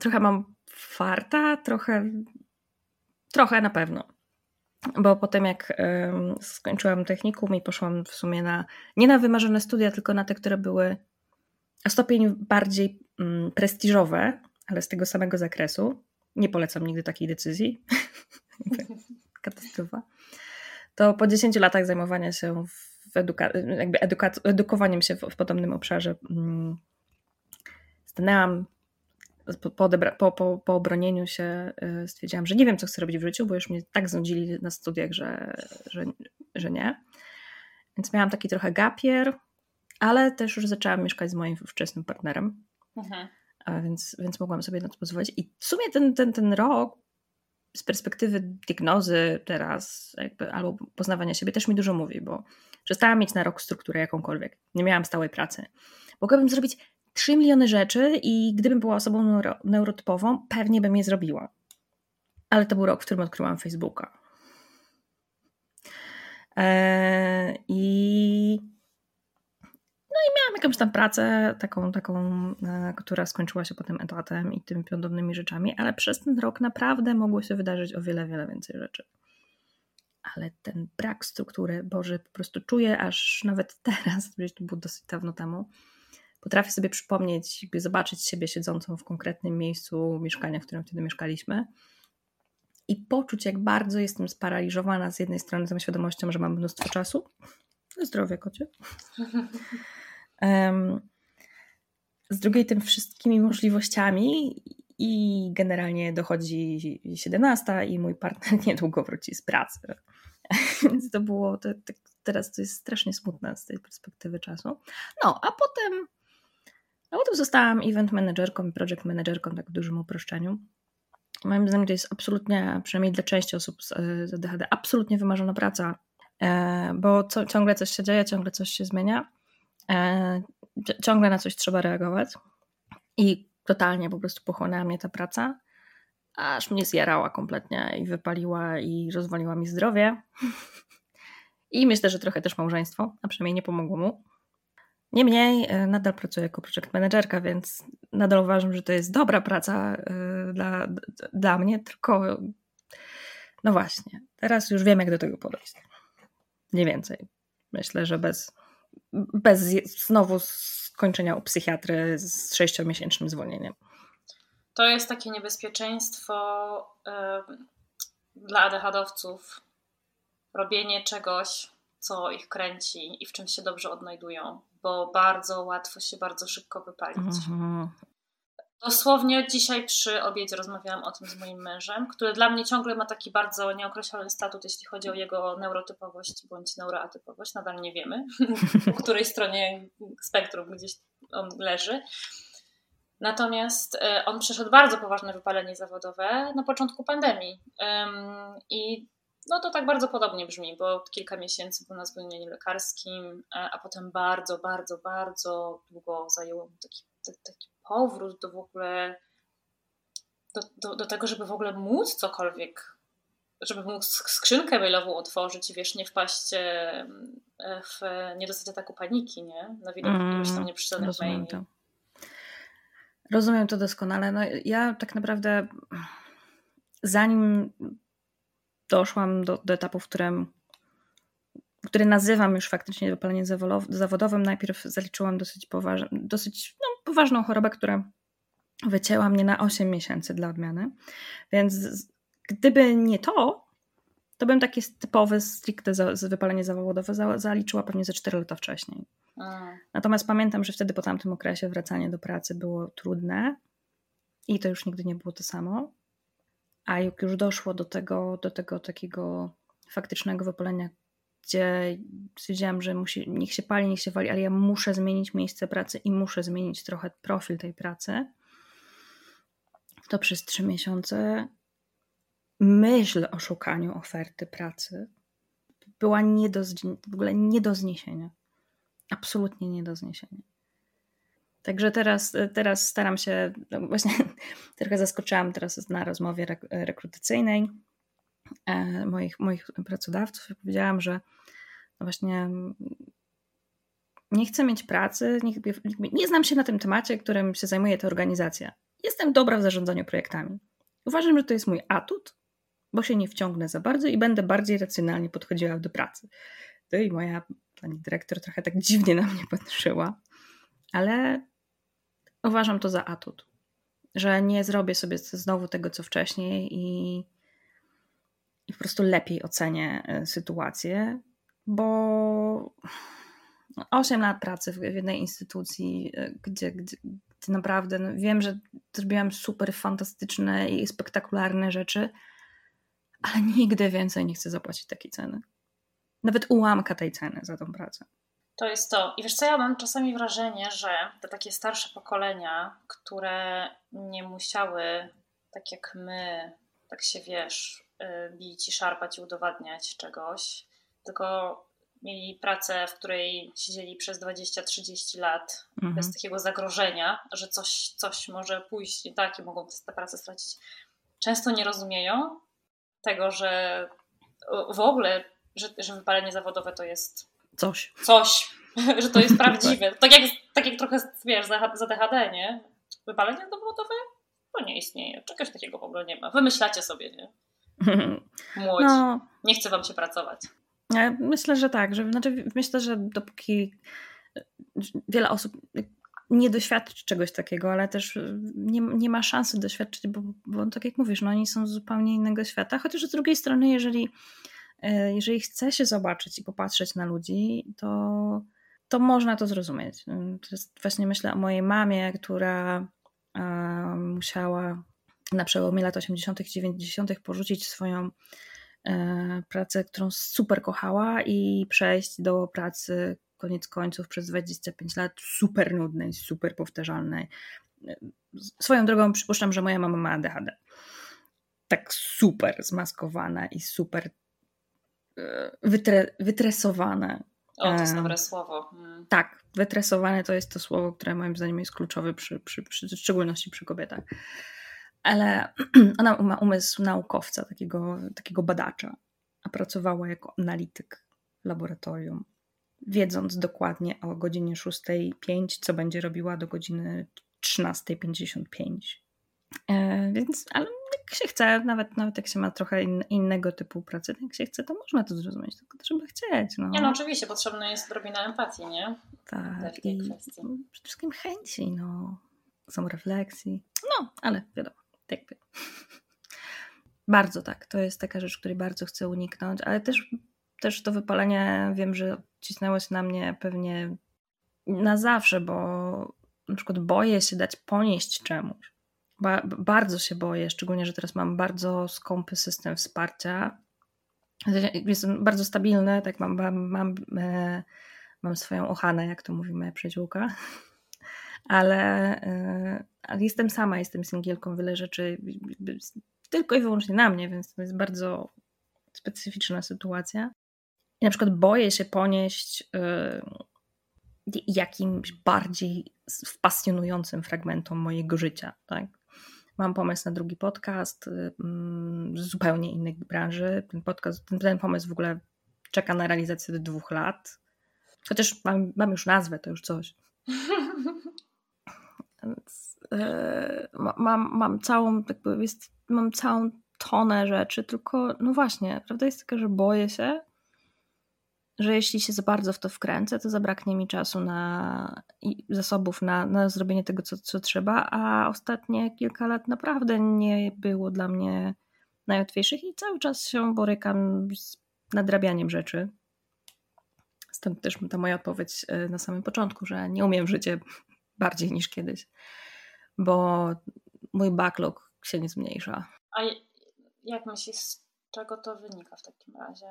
S1: trochę mam farta, trochę, trochę na pewno. Bo potem jak skończyłam technikum i poszłam w sumie na, nie na wymarzone studia, tylko na te, które były stopień bardziej mm, prestiżowe, ale z tego samego zakresu. Nie polecam nigdy takiej decyzji. Katastrofa. To po 10 latach zajmowania się w eduka- jakby edukowaniem się w, w, podobnym obszarze mm, stanęłam po, po, po, po, po obronieniu się y, stwierdziłam, że nie wiem, co chcę robić w życiu, bo już mnie tak znudzili na studiach, że, że, że nie. Więc miałam taki trochę gapier, ale też już zaczęłam mieszkać z moim wczesnym partnerem, mhm. więc, więc mogłam sobie na to pozwolić. I w sumie ten, ten, ten rok z perspektywy diagnozy teraz, jakby, albo poznawania siebie też mi dużo mówi, bo przestałam mieć na rok strukturę jakąkolwiek. Nie miałam stałej pracy. Mogłabym zrobić 3 miliony rzeczy i gdybym była osobą neuro, neurotypową, pewnie bym je zrobiła. Ale to był rok, w którym odkryłam Facebooka. Eee, I no i miałam jakąś tam pracę, taką, taką, e, która skończyła się potem etatem i tymi podobnymi rzeczami, ale przez ten rok naprawdę mogło się wydarzyć o wiele, wiele więcej rzeczy. Ale ten brak struktury, Boże, po prostu czuję, aż nawet teraz, to było dosyć dawno temu, potrafię sobie przypomnieć, zobaczyć siebie siedzącą w konkretnym miejscu mieszkania, w którym wtedy mieszkaliśmy i poczuć, jak bardzo jestem sparaliżowana z jednej strony tą świadomością, że mam mnóstwo czasu, zdrowie kocie, z drugiej tym wszystkimi możliwościami i generalnie dochodzi 17 i mój partner niedługo wróci z pracy. Więc to było, to, to, teraz to jest strasznie smutne z tej perspektywy czasu. No, a potem, a potem zostałam event managerką i project managerką, tak w dużym uproszczeniu. Moim zdaniem to jest absolutnie, przynajmniej dla części osób z, z ADHD, absolutnie wymarzona praca, e, bo co, ciągle coś się dzieje, ciągle coś się zmienia, e, ciągle na coś trzeba reagować i totalnie po prostu pochłonęła mnie ta praca, aż mnie zjarała kompletnie i wypaliła i rozwaliła mi zdrowie. I myślę, że trochę też małżeństwo, a przynajmniej nie pomogło mu. Niemniej e, nadal pracuję jako project managerka, więc nadal uważam, że to jest dobra praca e, dla, dla mnie, tylko no właśnie, teraz już wiem, jak do tego podejść. Mniej więcej. Myślę, że bez, bez znowu skończenia u psychiatry z sześciomiesięcznym zwolnieniem.
S2: To jest takie niebezpieczeństwo dla ADHD-owców. Robienie czegoś, co ich kręci i w czym się dobrze odnajdują, bo bardzo łatwo się bardzo szybko wypalić. Mm-hmm. Dosłownie dzisiaj przy obiedzie rozmawiałam o tym z moim mężem, który dla mnie ciągle ma taki bardzo nieokreślony statut, jeśli chodzi o jego neurotypowość bądź neuroatypowość. Nadal nie wiemy, po której stronie spektrum gdzieś on leży. Natomiast e, on przeszedł bardzo poważne wypalenie zawodowe na początku pandemii. I no to tak bardzo podobnie brzmi, bo kilka miesięcy był na zwolnieniu lekarskim, e, a potem bardzo, bardzo, bardzo długo zajęło mu taki, taki powrót do w ogóle do, do, do, tego, żeby w ogóle móc cokolwiek, żeby móc skrzynkę mailową otworzyć i wiesz, nie wpaść e, w, nie dostać ataku paniki, nie? Na widok mm, iluś tam nieprzeczytanych maili. To.
S1: Rozumiem to doskonale. No, ja tak naprawdę zanim doszłam do, do etapu, w którym który nazywam już faktycznie wypaleniem zawodowym, najpierw zaliczyłam dosyć, poważ, dosyć no, poważną chorobę, która wycięła mnie na 8 miesięcy dla odmiany. Więc gdyby nie to, to bym takie typowe, stricte za, wypalenie zawodowe za, zaliczyła pewnie ze 4 lata wcześniej. A. Natomiast pamiętam, że wtedy po tamtym okresie wracanie do pracy było trudne i to już nigdy nie było to samo. A jak już doszło do tego, do tego takiego faktycznego wypalenia, gdzie stwierdziłam, że musi, niech się pali, niech się wali, ale ja muszę zmienić miejsce pracy i muszę zmienić trochę profil tej pracy, to przez trzy miesiące myśl o szukaniu oferty pracy była nie do, w ogóle nie do zniesienia. Absolutnie nie do zniesienia. Także teraz, teraz staram się, no właśnie trochę zaskoczyłam teraz na rozmowie rekrutacyjnej e, moich, moich pracodawców. Powiedziałam, że no właśnie nie chcę mieć pracy, nie, nie znam się na tym temacie, którym się zajmuje ta organizacja. Jestem dobra w zarządzaniu projektami. Uważam, że to jest mój atut, bo się nie wciągnę za bardzo i będę bardziej racjonalnie podchodziła do pracy. To i moja pani dyrektor trochę tak dziwnie na mnie patrzyła, ale uważam to za atut, że nie zrobię sobie znowu tego, co wcześniej i, i po prostu lepiej ocenię e, sytuację, bo 8 lat pracy w jednej instytucji, e, gdzie, gdzie, gdzie naprawdę no wiem, że zrobiłam super fantastyczne i spektakularne rzeczy, ale nigdy więcej nie chcę zapłacić takiej ceny. Nawet ułamka tej ceny za tą pracę.
S2: To jest to. I wiesz co, ja mam czasami wrażenie, że te takie starsze pokolenia, które nie musiały, tak jak my, tak się wiesz, y, bić i szarpać i udowadniać czegoś, tylko mieli pracę, w której siedzieli przez 20-30 lat mhm. bez takiego zagrożenia, że coś, coś może pójść nie tak i mogą tę pracę stracić. Często nie rozumieją tego, że w ogóle, że, że wypalenie zawodowe to jest
S1: coś.
S2: Coś, że to jest prawdziwe. tak, jak, tak jak trochę, wiesz, za, za DHD, nie? Wypalenie zawodowe? To nie istnieje. Czegoś takiego w ogóle nie ma. Wymyślacie sobie, nie? Młodzi. No. Nie chce wam się pracować.
S1: Myślę, że tak. Że, znaczy, myślę, że dopóki wiele osób nie doświadczy czegoś takiego, ale też nie, nie ma szansy doświadczyć, bo, bo tak jak mówisz, no oni są z zupełnie innego świata. Chociaż z drugiej strony, jeżeli, jeżeli chce się zobaczyć i popatrzeć na ludzi, to, to można to zrozumieć. To jest właśnie myślę o mojej mamie, która e, musiała na przełomie lat 80. i 90. porzucić swoją E, pracę, którą super kochała i przejść do pracy koniec końców przez 25 lat super nudnej, super powtarzalnej. E, swoją drogą przypuszczam, że moja mama ma ADHD. tak super zmaskowane i super e, wytre, wytresowane.
S2: O, to jest dobre słowo. Mm.
S1: Tak, wytresowane to jest to słowo, które moim zdaniem jest kluczowe, przy, przy, przy w szczególności przy kobietach. Ale ona ma umysł naukowca, takiego, takiego badacza, a pracowała jako analityk w laboratorium, wiedząc dokładnie o godzinie 6.05, co będzie robiła do godziny 13.55. E, więc, ale jak się chce, nawet, nawet jak się ma trochę in, innego typu pracy, jak się chce, to można to zrozumieć, tylko trzeba chcieć. No.
S2: Nie, no oczywiście, potrzebna jest odrobina empatii, nie?
S1: Tak, i kwestii. przede wszystkim chęci, no. Są refleksji. No, ale wiadomo, jakby. Bardzo tak, to jest taka rzecz, której bardzo chcę uniknąć, ale też, też to wypalenie wiem, że cisnęło się na mnie pewnie na zawsze, bo na przykład boję się dać ponieść czemuś Ba bardzo się boję, szczególnie, że teraz mam bardzo skąpy system wsparcia. Jestem bardzo stabilny, tak mam, mam, mam, e, mam swoją ochanę, jak to mówi moja przyjaciółka. Ale, e, ale jestem sama, jestem singielką, wiele rzeczy tylko i wyłącznie na mnie, więc to jest bardzo specyficzna sytuacja. I na przykład boję się ponieść e, jakimś bardziej pasjonującym fragmentom mojego życia. Tak? Mam pomysł na drugi podcast y, mm, z zupełnie innej branży. Ten podcast, ten, ten pomysł w ogóle czeka na realizację do dwóch lat. Chociaż mam, mam już nazwę, to już coś. Więc, yy, mam, mam całą, jakby jest, mam całą tonę rzeczy, tylko no właśnie, prawda jest taka, że boję się, że jeśli się za bardzo w to wkręcę, to zabraknie mi czasu na i zasobów na, na zrobienie tego, co, co trzeba, a ostatnie kilka lat naprawdę nie było dla mnie najłatwiejszych i cały czas się borykam z nadrabianiem rzeczy. Stąd też ta moja odpowiedź e, na samym początku, że nie umiem życie bardziej niż kiedyś, bo mój backlog się nie zmniejsza.
S2: A jak myślisz, z czego to wynika w takim razie?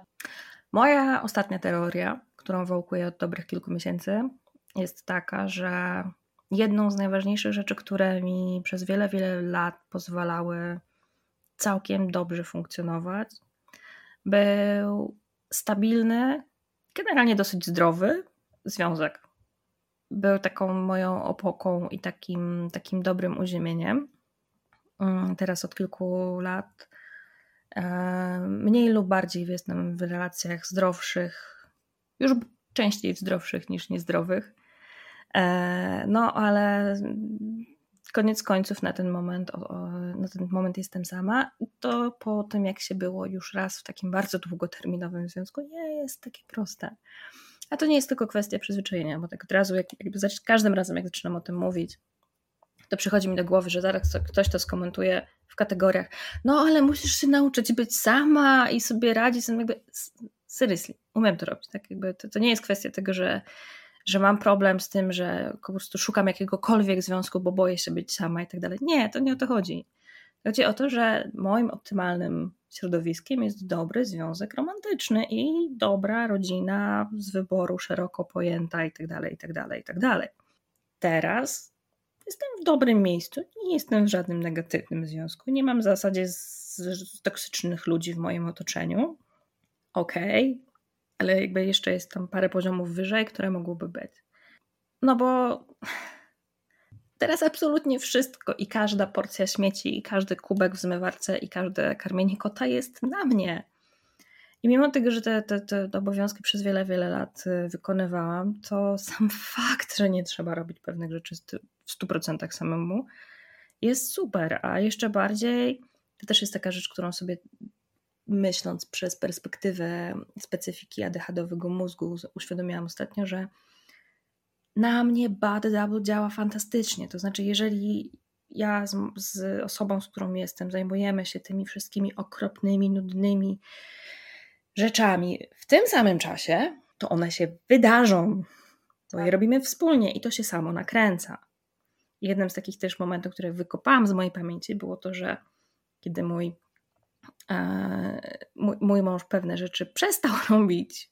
S1: Moja ostatnia teoria, którą wałkuję od dobrych kilku miesięcy, jest taka, że jedną z najważniejszych rzeczy, które mi przez wiele, wiele lat pozwalały całkiem dobrze funkcjonować, był stabilny, generalnie dosyć zdrowy związek. Był taką moją opoką i takim, takim dobrym uziemieniem. Mm, teraz od kilku lat Mniej lub bardziej jestem w relacjach zdrowszych, już częściej zdrowszych niż niezdrowych. E, no, ale koniec końców na ten moment, na ten moment jestem sama. To po tym, jak się było już raz w takim bardzo długoterminowym związku, nie jest takie proste. A to nie jest tylko kwestia przyzwyczajenia, bo tak od razu, jak, jakby za każdym razem, jak zaczynam o tym mówić, to przychodzi mi do głowy, że zaraz ktoś to skomentuje w kategoriach, no ale musisz się nauczyć być sama i sobie radzić, jakby seriously, umiem to robić, tak jakby to, to nie jest kwestia tego, że, że mam problem z tym, że po prostu szukam jakiegokolwiek związku, bo boję się być sama i tak dalej. Nie, to nie o to chodzi. Chodzi o to, że moim optymalnym środowiskiem jest dobry związek romantyczny i dobra rodzina z wyboru szeroko pojęta i tak dalej, i tak dalej, i tak dalej. Teraz jestem w dobrym miejscu, nie jestem w żadnym negatywnym związku, nie mam w zasadzie z, z toksycznych ludzi w moim otoczeniu. Okej, okay, ale jakby jeszcze jest tam parę poziomów wyżej, które mogłyby być. No bo teraz absolutnie wszystko i każda porcja śmieci, i każdy kubek w zmywarce, i każde karmienie kota jest na mnie. I mimo tego, że te, te, te obowiązki przez wiele, wiele lat y, wykonywałam, to sam fakt, że nie trzeba robić pewnych rzeczy w 100% samemu, jest super. A jeszcze bardziej, to też jest taka rzecz, którą sobie myśląc przez perspektywę specyfiki ADHD-owego mózgu, uświadomiłam ostatnio, że na mnie bad double działa fantastycznie. To znaczy, jeżeli ja z, z osobą, z którą jestem, zajmujemy się tymi wszystkimi okropnymi, nudnymi rzeczami w tym samym czasie, to one się wydarzą, bo je tak. robimy wspólnie i to się samo nakręca. Jednym z takich też momentów, które wykopałam z mojej pamięci, było to, że kiedy mój, e, mój, mój mąż pewne rzeczy przestał robić,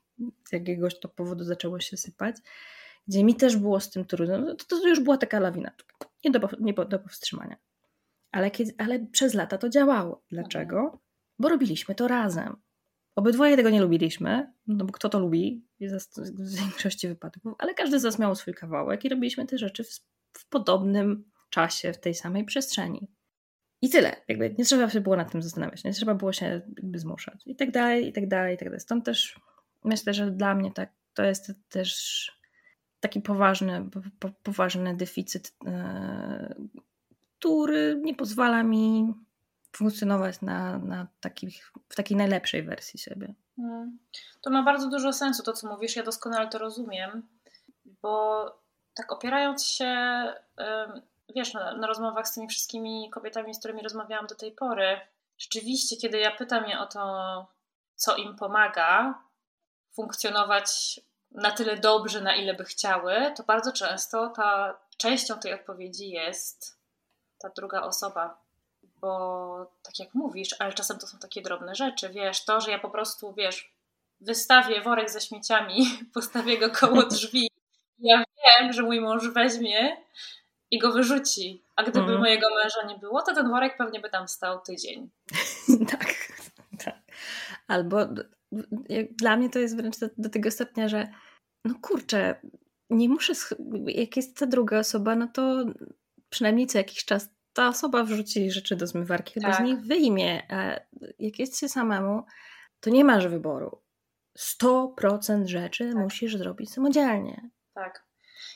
S1: z jakiegoś to powodu zaczęło się sypać, gdzie mi też było z tym trudno, no to, to już była taka lawina, nie do, nie do powstrzymania. Ale, kiedy, ale przez lata to działało. Dlaczego? Mhm. Bo robiliśmy to razem. Obydwoje tego nie lubiliśmy, no bo kto to lubi w większości wypadków, ale każdy z nas miał swój kawałek i robiliśmy te rzeczy w, w podobnym czasie, w tej samej przestrzeni. I tyle. Jakby nie trzeba się było nad tym zastanawiać, nie trzeba było się jakby zmuszać. I tak dalej, i tak dalej, i tak dalej. Stąd też myślę, że dla mnie tak, to jest też taki poważny, po, poważny deficyt, yy, który nie pozwala mi funkcjonować na, na takich, w takiej najlepszej wersji siebie. Hmm.
S2: To ma bardzo dużo sensu to, co mówisz. Ja doskonale to rozumiem, bo tak opierając się, wiesz, na, na rozmowach z tymi wszystkimi kobietami, z którymi rozmawiałam do tej pory, rzeczywiście, kiedy ja pytam je o to, co im pomaga funkcjonować na tyle dobrze, na ile by chciały, to bardzo często ta częścią tej odpowiedzi jest ta druga osoba, bo tak jak mówisz, ale czasem to są takie drobne rzeczy, wiesz, to, że ja po prostu, wiesz, wystawię worek ze śmieciami, postawię go koło drzwi, ja wiem, że mój mąż weźmie i go wyrzuci, a gdyby mm. mojego męża nie było, to ten worek pewnie by tam stał tydzień.
S1: tak, tak. Albo dla mnie to jest wręcz do, do tego stopnia, że no kurczę, nie muszę, jak jest ta druga osoba, no to przynajmniej co jakiś czas ta osoba wrzuci rzeczy do zmywarki, chyba tak. z nich wyjmie. A jak jest się samemu, to nie masz wyboru. 100% rzeczy tak. musisz zrobić samodzielnie.
S2: Tak.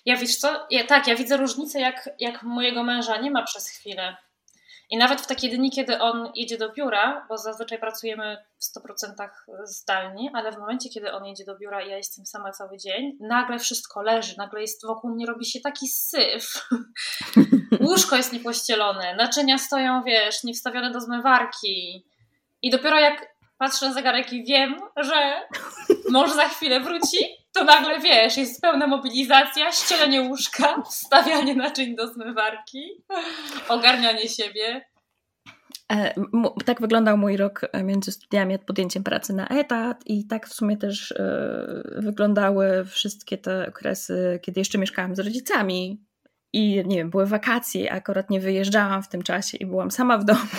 S2: Ja wiesz co? Ja, tak, ja widzę różnicę, jak, jak mojego męża nie ma przez chwilę. I nawet w takie dni, kiedy on jedzie do biura, bo zazwyczaj pracujemy w 100% zdalnie, ale w momencie, kiedy on jedzie do biura i ja jestem sama cały dzień, nagle wszystko leży, nagle jest wokół mnie robi się taki syf. Łóżko jest niepościelone, naczynia stoją, wiesz, niewstawione do zmywarki. I dopiero jak patrzę na zegarek i wiem, że może za chwilę wróci, to nagle wiesz, jest pełna mobilizacja, ścielenie łóżka, wstawianie naczyń do zmywarki, ogarnianie siebie.
S1: E, tak wyglądał mój rok e, między studiami a podjęciem pracy na etat i tak w sumie też e, wyglądały wszystkie te okresy, kiedy jeszcze mieszkałam z rodzicami i nie wiem, były wakacje, akurat nie wyjeżdżałam w tym czasie i byłam sama w domu.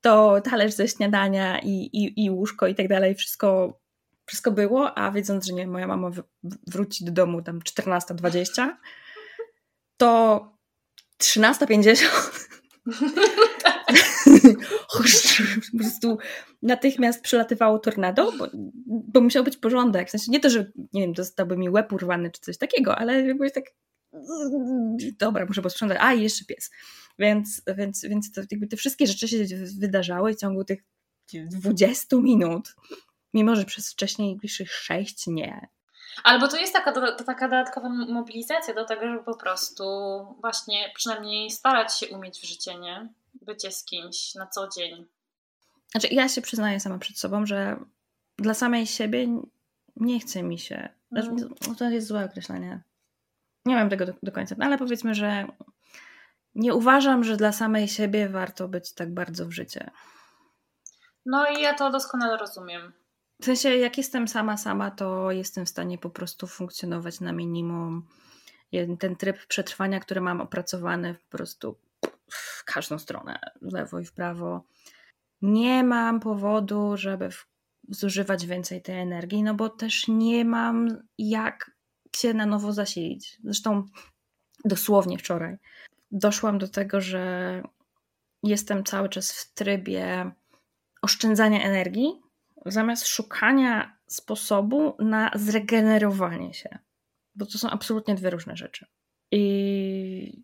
S1: To talerz ze śniadania i, i, i łóżko i tak dalej, wszystko wszystko było, a wiedząc, że nie, moja mama wróci do domu tam 14.20, to 13.50 po prostu natychmiast przylatywało tornado, bo, bo musiał być porządek. W sensie nie to, że nie wiem, dostałby mi łeb urwany czy coś takiego, ale jakbyś tak dobra, muszę posprzątać, a jeszcze pies. Więc, więc, więc to, jakby te wszystkie rzeczy się wydarzały w ciągu tych 20 minut. Mimo, że przez wcześniejszych sześć nie.
S2: Albo to jest taka, to taka dodatkowa mobilizacja do tego, żeby po prostu właśnie przynajmniej starać się umieć w życie, nie? Bycie z kimś na co dzień.
S1: Znaczy, ja się przyznaję sama przed sobą, że dla samej siebie nie chce mi się. Mm. To jest złe określenie. Nie mam tego do, do końca, no ale powiedzmy, że nie uważam, że dla samej siebie warto być tak bardzo w życie.
S2: No i ja to doskonale rozumiem.
S1: W sensie, jak jestem sama, sama, to jestem w stanie po prostu funkcjonować na minimum. Ten tryb przetrwania, który mam opracowany po prostu w każdą stronę, w lewo i w prawo. Nie mam powodu, żeby zużywać więcej tej energii, no bo też nie mam jak się na nowo zasilić. Zresztą dosłownie wczoraj doszłam do tego, że jestem cały czas w trybie oszczędzania energii, zamiast szukania sposobu na zregenerowanie się. Bo to są absolutnie dwie różne rzeczy. I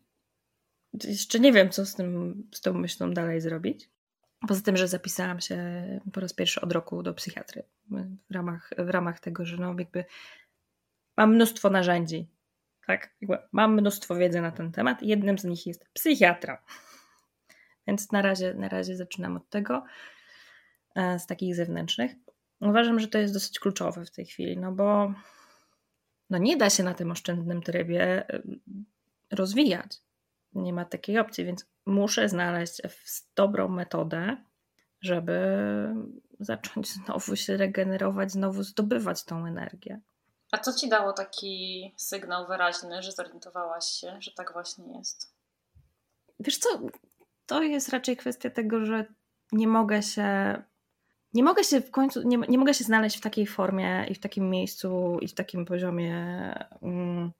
S1: jeszcze nie wiem, co z, tym, z tą myślą dalej zrobić. Poza tym, że zapisałam się po raz pierwszy od roku do psychiatry w ramach, w ramach tego, że no jakby mam mnóstwo narzędzi. Tak? Jakby mam mnóstwo wiedzy na ten temat. Jednym z nich jest psychiatra. Więc na razie, na razie zaczynam od tego. E, z takich zewnętrznych. Uważam, że to jest dosyć kluczowe w tej chwili, no bo no nie da się na tym oszczędnym trybie e, rozwijać. Nie ma takiej opcji, więc muszę znaleźć dobrą metodę, żeby zacząć znowu się regenerować, znowu zdobywać tą energię.
S2: A co ci dało taki sygnał wyraźny, że zorientowałaś się, że tak właśnie jest?
S1: Wiesz co, to jest raczej kwestia tego, że nie mogę się. Nie mogę się w końcu, nie, nie mogę się znaleźć w takiej formie i w takim miejscu i w takim poziomie mm,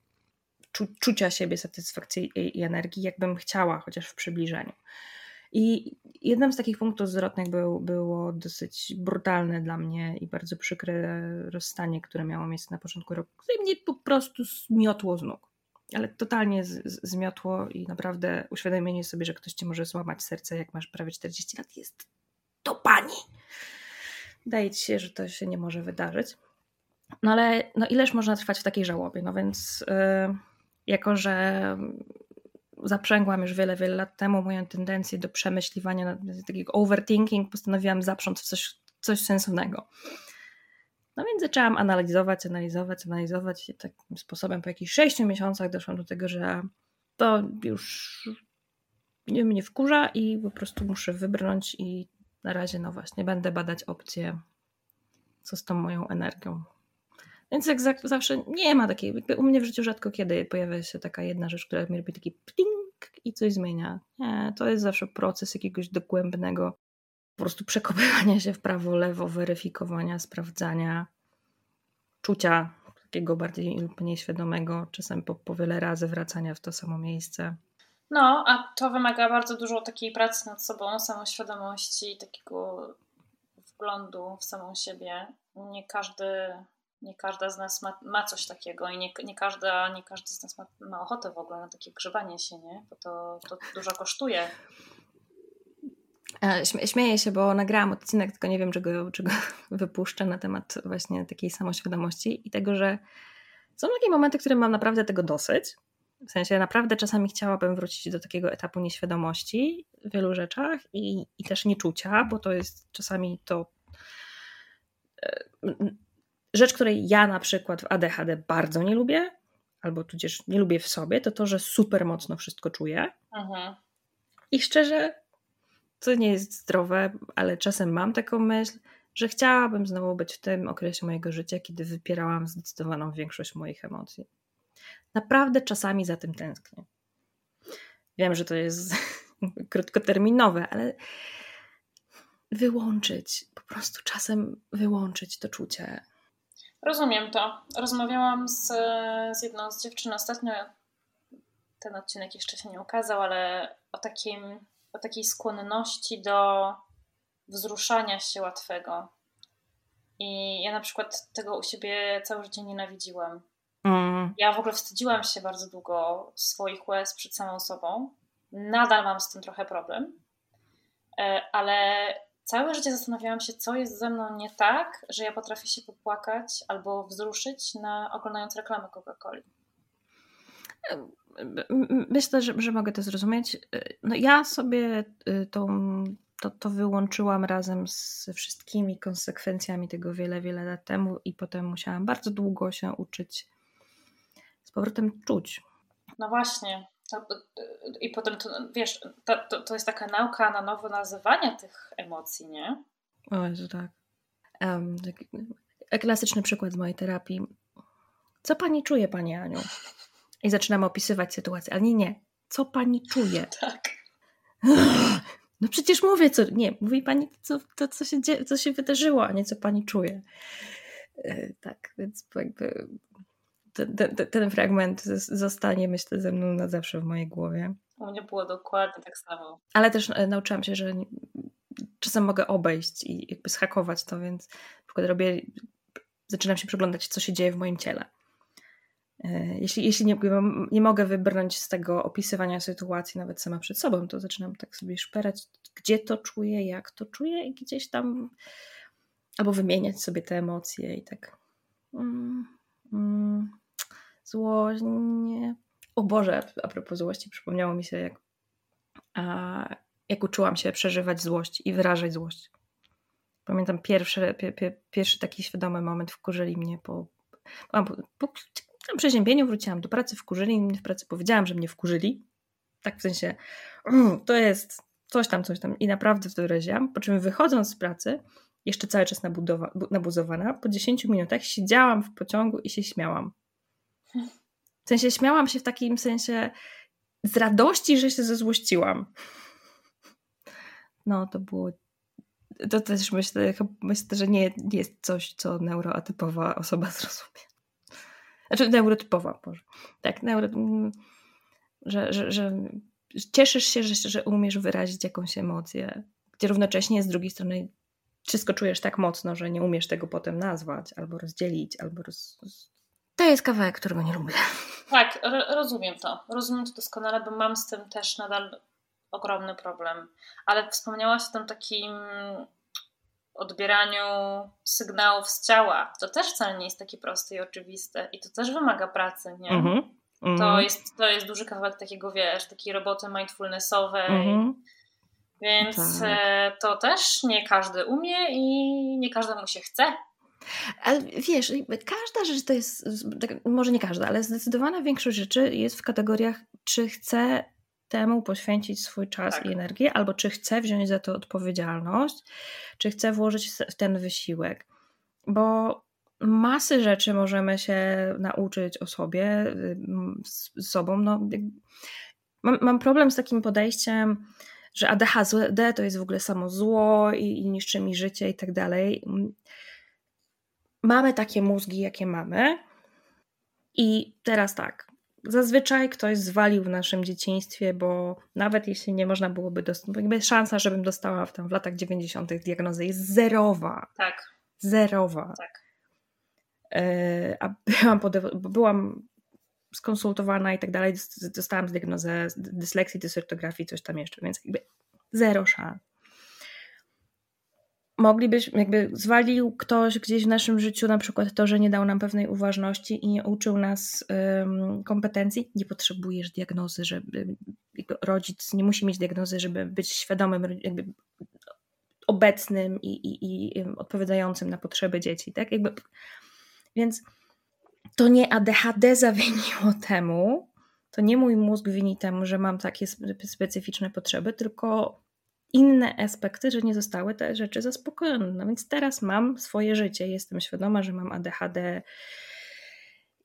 S1: czu, czucia siebie, satysfakcji i, i energii, jakbym chciała, chociaż w przybliżeniu. I jednym z takich punktów zwrotnych był, było dosyć brutalne dla mnie i bardzo przykre rozstanie, które miało miejsce na początku roku, które mnie po prostu zmiotło z nóg. Ale totalnie z, z, zmiotło i naprawdę uświadomienie sobie, że ktoś ci może złamać serce, jak masz prawie 40 lat, jest to pani. Daje ci się, że to się nie może wydarzyć. No ale no ileż można trwać w takiej żałobie? No więc yy, jako, że zaprzęgłam już wiele, wiele lat temu moją tendencję do przemyśliwania, takiego overthinking, postanowiłam zaprząc w coś, coś sensownego. No więc zaczęłam analizować, analizować, analizować i takim sposobem po jakichś sześciu miesiącach doszłam do tego, że to już nie mnie wkurza i po prostu muszę wybrnąć i na razie no właśnie będę badać opcje, co z tą moją energią. Więc jak zawsze nie ma takiej, u mnie w życiu rzadko kiedy pojawia się taka jedna rzecz, która mi robi taki pling i coś zmienia. Nie, to jest zawsze proces jakiegoś dogłębnego po prostu przekopywania się w prawo, lewo, weryfikowania, sprawdzania, czucia takiego bardziej lub mniej świadomego, czasem po, po wiele razy wracania w to samo miejsce.
S2: No, a to wymaga bardzo dużo takiej pracy nad sobą, samoświadomości, takiego wglądu w samą siebie. Nie każdy nie każda z nas ma, ma coś takiego i nie, nie, każda, nie każdy z nas ma, ma ochotę w ogóle na takie grzebanie się, nie? Bo to, to dużo kosztuje.
S1: E, śmieję się, bo nagrałam odcinek, tylko nie wiem, czego, czego wypuszczę na temat właśnie takiej samoświadomości i tego, że są takie momenty, w których mam naprawdę tego dosyć. W sensie naprawdę czasami chciałabym wrócić do takiego etapu nieświadomości w wielu rzeczach i, i też nieczucia, bo to jest czasami to e, rzecz, której ja na przykład w ADHD bardzo nie lubię, albo tudzież nie lubię w sobie, to to, że super mocno wszystko czuję. Mhm. I szczerze, to nie jest zdrowe, ale czasem mam taką myśl, że chciałabym znowu być w tym okresie mojego życia, kiedy wypierałam zdecydowaną większość moich emocji. Naprawdę czasami za tym tęsknię. Wiem, że to jest krótkoterminowe, ale wyłączyć, po prostu czasem wyłączyć to czucie
S2: Rozumiem to. Rozmawiałam z, z jedną z dziewczyn ostatnio. Ten odcinek jeszcze się nie ukazał, ale o, takim, o takiej skłonności do wzruszania się łatwego. I ja na przykład tego u siebie całe życie nienawidziłam. Mm. Ja w ogóle wstydziłam się bardzo długo swoich łez przed samą sobą. Nadal mam z tym trochę problem, e, ale całe życie zastanawiałam się, co jest ze mną nie tak, że ja potrafię się popłakać albo wzruszyć na oglądając reklamę Coca-Coli.
S1: Myślę, że, że mogę to zrozumieć. No ja sobie tą, to, to wyłączyłam razem z wszystkimi konsekwencjami tego wiele, wiele lat temu i potem musiałam bardzo długo się uczyć powrotem czuć.
S2: No właśnie. I potem, to, wiesz, to, to, to, jest taka nauka na nowo nazywania tych emocji, nie?
S1: O Jezu, tak. Um, klasyczny przykład z mojej terapii. Co pani czuje, pani Aniu? I zaczynamy opisywać sytuację, ale nie, nie. Co pani czuje?
S2: Tak.
S1: No przecież mówię, co. Nie, mówi pani co, to, co się, co się wydarzyło, a nie co pani czuje. E, tak, więc jakby ten, ten, ten, fragment zostanie, myślę, ze mną na zawsze w mojej głowie.
S2: U mnie było dokładnie tak samo.
S1: Ale też e, nauczyłam się, że czasem mogę obejść i jakby schakować to, więc na przykład robię, zaczynam się przyglądać, co się dzieje w moim ciele. E, jeśli, jeśli nie, nie mogę wybrnąć z tego opisywania sytuacji nawet sama przed sobą, to zaczynam tak sobie szperać, gdzie to czuję, jak to czuję i gdzieś tam albo wymieniać sobie te emocje i tak. Mm, mm, złość, nie. O Boże, a propos złości, przypomniało mi się, jak, a, jak uczyłam się przeżywać złość i wyrażać złość. Pamiętam pierwszy, pie, pie, pierwszy taki świadomy moment, wkurzyli mnie po, po, po, po przeziębieniu, wróciłam do pracy, wkurzyli mnie w pracy, powiedziałam, że mnie wkurzyli. Tak w sensie, to jest coś tam, coś tam i naprawdę w to wyraziłam. Po czym wychodząc z pracy, jeszcze cały czas nabudowa, nabuzowana, po 10 minutach siedziałam w pociągu i się śmiałam. W sensie śmiałam się w takim sensie z radości, że się zezłościłam. no to było to też myślę, myślę że nie, jest coś, co neuroatypowa osoba zrozumie. Znaczy neurotypowa, może. Tak, neuro, mm, że, że, że cieszysz się, że, że umiesz wyrazić jakąś emocję, gdzie równocześnie z drugiej strony wszystko czujesz tak mocno, że nie umiesz tego potem nazwać, albo rozdzielić, albo roz... To jest kawałek, którego nie lubię.
S2: Tak, rozumiem to. Rozumiem to doskonale, bo mam z tym też nadal ogromny problem. Ale wspomniałaś o tym takim odbieraniu sygnałów z ciała. To też wcale nie jest takie proste i oczywiste i to też wymaga pracy, nie? Mm -hmm. To, mhm. jest, to jest duży kawałek takiego, wiesz, takiej roboty mindfulnessowej. Mm -hmm. Więc tak. E, to też nie każdy umie i nie każdemu się chce.
S1: Ale wiesz, każda rzecz to jest, tak, może nie każda, ale zdecydowana większość rzeczy jest w kategoriach, czy chcę temu poświęcić swój czas tak. i energię, albo czy chcę wziąć za to odpowiedzialność, czy chcę włożyć w ten wysiłek. Bo masy rzeczy możemy się nauczyć o sobie, z sobą. No, mam, mam problem z takim podejściem, że ADHD to jest w ogóle samo zło i, i niszczy mi życie i tak dalej. Mamy takie mózgi, jakie mamy. I teraz tak, zazwyczaj ktoś zwalił w naszym dzieciństwie, bo nawet jeśli nie można byłoby dostać, szansa, żebym dostała w, tam, w latach 90. diagnozę jest zerowa.
S2: Tak.
S1: Zerowa.
S2: Tak.
S1: E, a byłam, byłam skonsultowana i tak dalej, dostałam diagnozę dysleksji, dysortografii, coś tam jeszcze, więc jakby zero szans moglibyśmy, jakby zwalił ktoś gdzieś w naszym życiu na przykład to, że nie dał nam pewnej uważności i nie uczył nas um, kompetencji, nie potrzebujesz diagnozy, żeby rodzic nie musi mieć diagnozy, żeby być świadomym, jakby obecnym i, i, i odpowiadającym na potrzeby dzieci, tak? Jakby, więc to nie ADHD zawiniło temu, to nie mój mózg wini temu, że mam takie specyficzne potrzeby, tylko inne aspekty, że nie zostały te rzeczy zaspokojone. No więc teraz mam swoje życie, jestem świadoma, że mam ADHD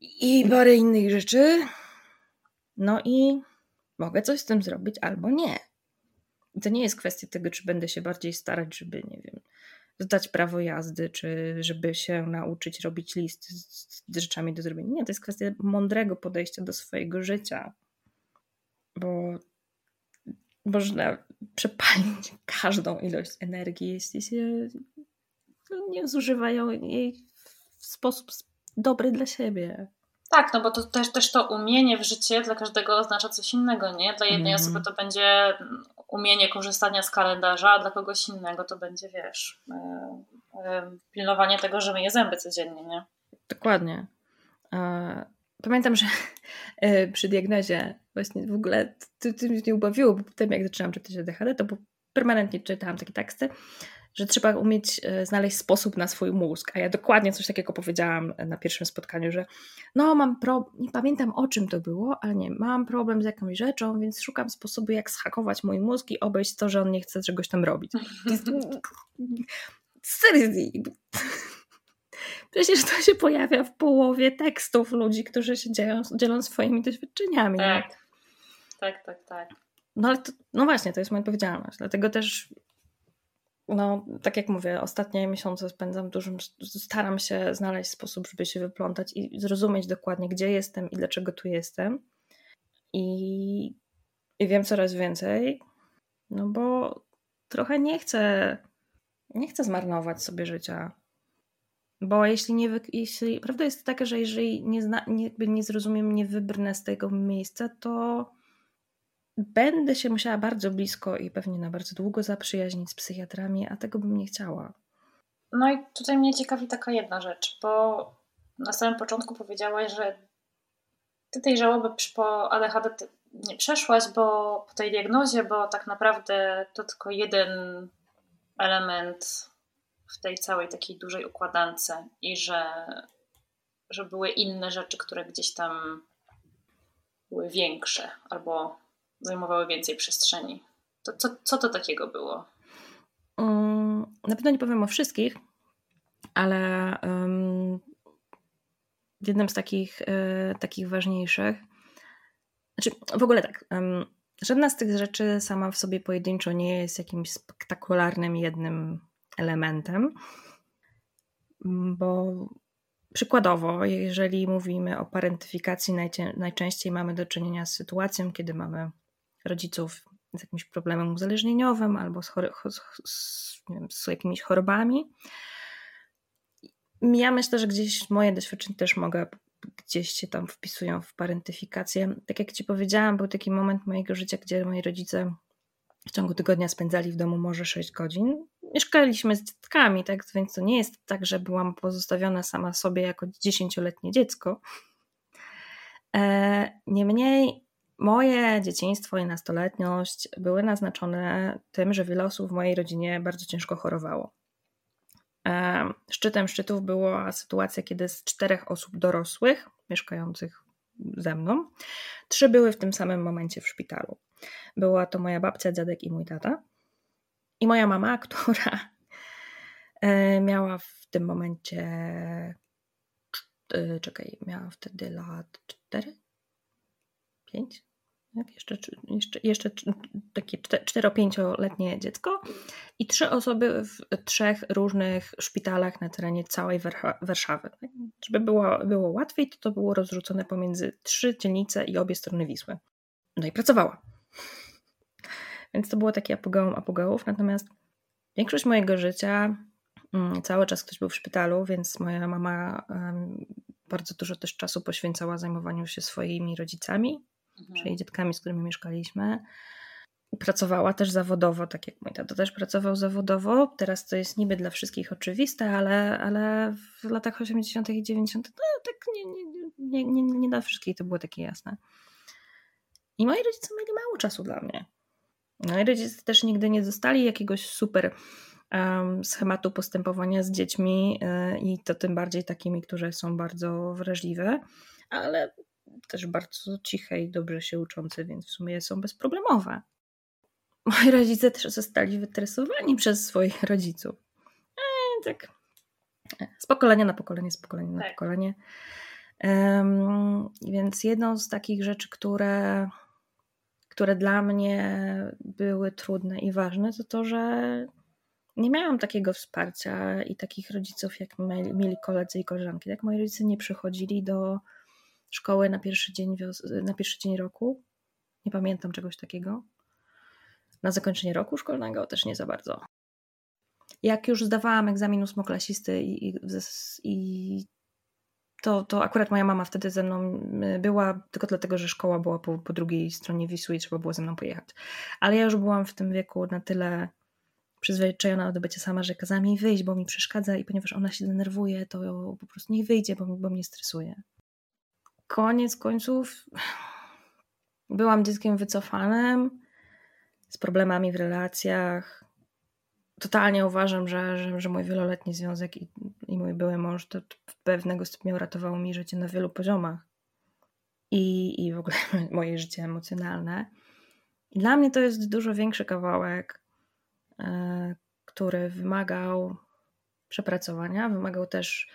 S1: i parę innych rzeczy. No i mogę coś z tym zrobić albo nie. To nie jest kwestia tego, czy będę się bardziej starać, żeby, nie wiem, zdać prawo jazdy, czy żeby się nauczyć robić listy z, z rzeczami do zrobienia. Nie, to jest kwestia mądrego podejścia do swojego życia. Bo można przepalić każdą ilość energii, jeśli się nie zużywają jej w sposób dobry dla siebie.
S2: Tak, no bo to też, też to umienie w życie dla każdego oznacza coś innego, nie? Dla jednej mm. osoby to będzie umienie korzystania z kalendarza, a dla kogoś innego to będzie, wiesz, yy, yy, pilnowanie tego, że myje zęby codziennie, nie?
S1: Dokładnie. Pamiętam, że przy diagnozie właśnie w ogóle to, to mnie ubawiło, bo potem jak zaczynałam czytać ADHD, to permanentnie czytałam takie teksty, że trzeba umieć e, znaleźć sposób na swój mózg. A ja dokładnie coś takiego powiedziałam na pierwszym spotkaniu, że no mam problem, nie pamiętam o czym to było, ale nie, mam problem z jakąś rzeczą, więc szukam sposobu jak zhakować mój mózg i obejść to, że on nie chce czegoś tam robić. Seriously. Przecież to się pojawia w połowie tekstów ludzi, którzy się dzielą, dzielą swoimi doświadczeniami.
S2: Tak, tak, tak, tak.
S1: No ale to, no właśnie, to jest moja odpowiedzialność. Dlatego też, no tak jak mówię, ostatnie miesiące spędzam dużym, staram się znaleźć sposób, żeby się wyplątać i zrozumieć dokładnie, gdzie jestem i dlaczego tu jestem. I, i wiem coraz więcej, no bo trochę nie chcę, nie chcę zmarnować sobie życia. Bo jeśli nie, jeśli, prawda jest taka, że jeżeli nie, zna, nie, nie zrozumiem, nie wybrnę z tego miejsca, to będę się musiała bardzo blisko i pewnie na bardzo długo zaprzyjaźnić z psychiatrami, a tego bym nie chciała.
S2: No i tutaj mnie ciekawi taka jedna rzecz, bo na samym początku powiedziałaś, że ty tej żałoby po ADHD nie przeszłaś, bo po tej diagnozie, bo tak naprawdę to tylko jeden element w tej całej takiej dużej układance i że, że były inne rzeczy, które gdzieś tam były większe albo zajmowały więcej przestrzeni. To co, co to takiego było?
S1: Um, na pewno nie powiem o wszystkich, ale um, jednym z takich, y, takich ważniejszych, znaczy w ogóle tak, um, żadna z tych rzeczy sama w sobie pojedynczo nie jest jakimś spektakularnym jednym elementem, bo przykładowo, jeżeli mówimy o parentyfikacji, najczęściej mamy do czynienia z sytuacją, kiedy mamy rodziców z jakimś problemem uzależnieniowym albo z, z, wiem, z jakimiś chorobami. Ja myślę, że gdzieś moje doświadczenia też mogę gdzieś się tam wpisują w parentyfikację. Tak jak Ci powiedziałam, był taki moment mojego życia, gdzie moi rodzice w ciągu tygodnia spędzali w domu może 6 godzin. Mieszkaliśmy z dzieckami, tak? więc to nie jest tak, że byłam pozostawiona sama sobie jako dziesięcioletnie dziecko. E, niemniej moje dzieciństwo i nastoletniość były naznaczone tym, że wiele osób w mojej rodzinie bardzo ciężko chorowało. E, szczytem szczytów była sytuacja, kiedy z czterech osób dorosłych mieszkających ze mną, trzy były w tym samym momencie w szpitalu. Była to moja babcia, dziadek i mój tata. I moja mama, która e, miała w tym momencie, e, czekaj, miała wtedy lat 4, 5, jak jeszcze, jeszcze, jeszcze takie 4-5-letnie dziecko i trzy osoby w trzech różnych szpitalach na terenie całej Warszawy. Żeby było, było łatwiej, to to było rozrzucone pomiędzy trzy dzielnice i obie strony Wisły. No i pracowała. Więc to było takie apogeum apogeów, natomiast większość mojego życia, mm, cały czas ktoś był w szpitalu, więc moja mama bardzo dużo też czasu poświęcała zajmowaniu się swoimi rodzicami, mhm. czyli dzietkami, z którymi mieszkaliśmy. Pracowała też zawodowo, tak jak mój tato też pracował zawodowo. Teraz to jest niby dla wszystkich oczywiste, ale, ale w latach 80. i 90. No, tak nie, nie, nie, nie, nie dla wszystkich to było takie jasne. I moi rodzice mieli mało czasu dla mnie. No i rodzice też nigdy nie dostali jakiegoś super um, schematu postępowania z dziećmi yy, i to tym bardziej takimi, które są bardzo wrażliwe, ale też bardzo ciche i dobrze się uczące, więc w sumie są bezproblemowe. Moi rodzice też zostali wytresowani przez swoich rodziców. E, tak. Z pokolenia na pokolenie, z pokolenia na tak. pokolenie. Um, więc jedną z takich rzeczy, które które dla mnie były trudne i ważne, to to, że nie miałam takiego wsparcia i takich rodziców, jak mieli koledzy i koleżanki. Tak, moi rodzice nie przychodzili do szkoły na pierwszy dzień, na pierwszy dzień roku. Nie pamiętam czegoś takiego. Na zakończenie roku szkolnego też nie za bardzo. Jak już zdawałam egzamin ósmoklasisty i, i, i to, to akurat moja mama wtedy ze mną y, była, tylko dlatego, że szkoła była po, po drugiej stronie Wisły i trzeba było ze mną pojechać. Ale ja już byłam w tym wieku na tyle przyzwyczajona do bycia sama, że kazała mi wyjść, bo mi przeszkadza i ponieważ ona się denerwuje, to po prostu niech wyjdzie, bo, bo mnie stresuje. Koniec końców byłam dzieckiem wycofanym, z problemami w relacjach, totalnie uważam, że, że, że mój wieloletni związek i, i mój były mąż to w pewnego stopnia uratowało mi życie na wielu poziomach. I, i w ogóle moje życie emocjonalne. I dla mnie to jest dużo większy kawałek, yy, który wymagał przepracowania, wymagał też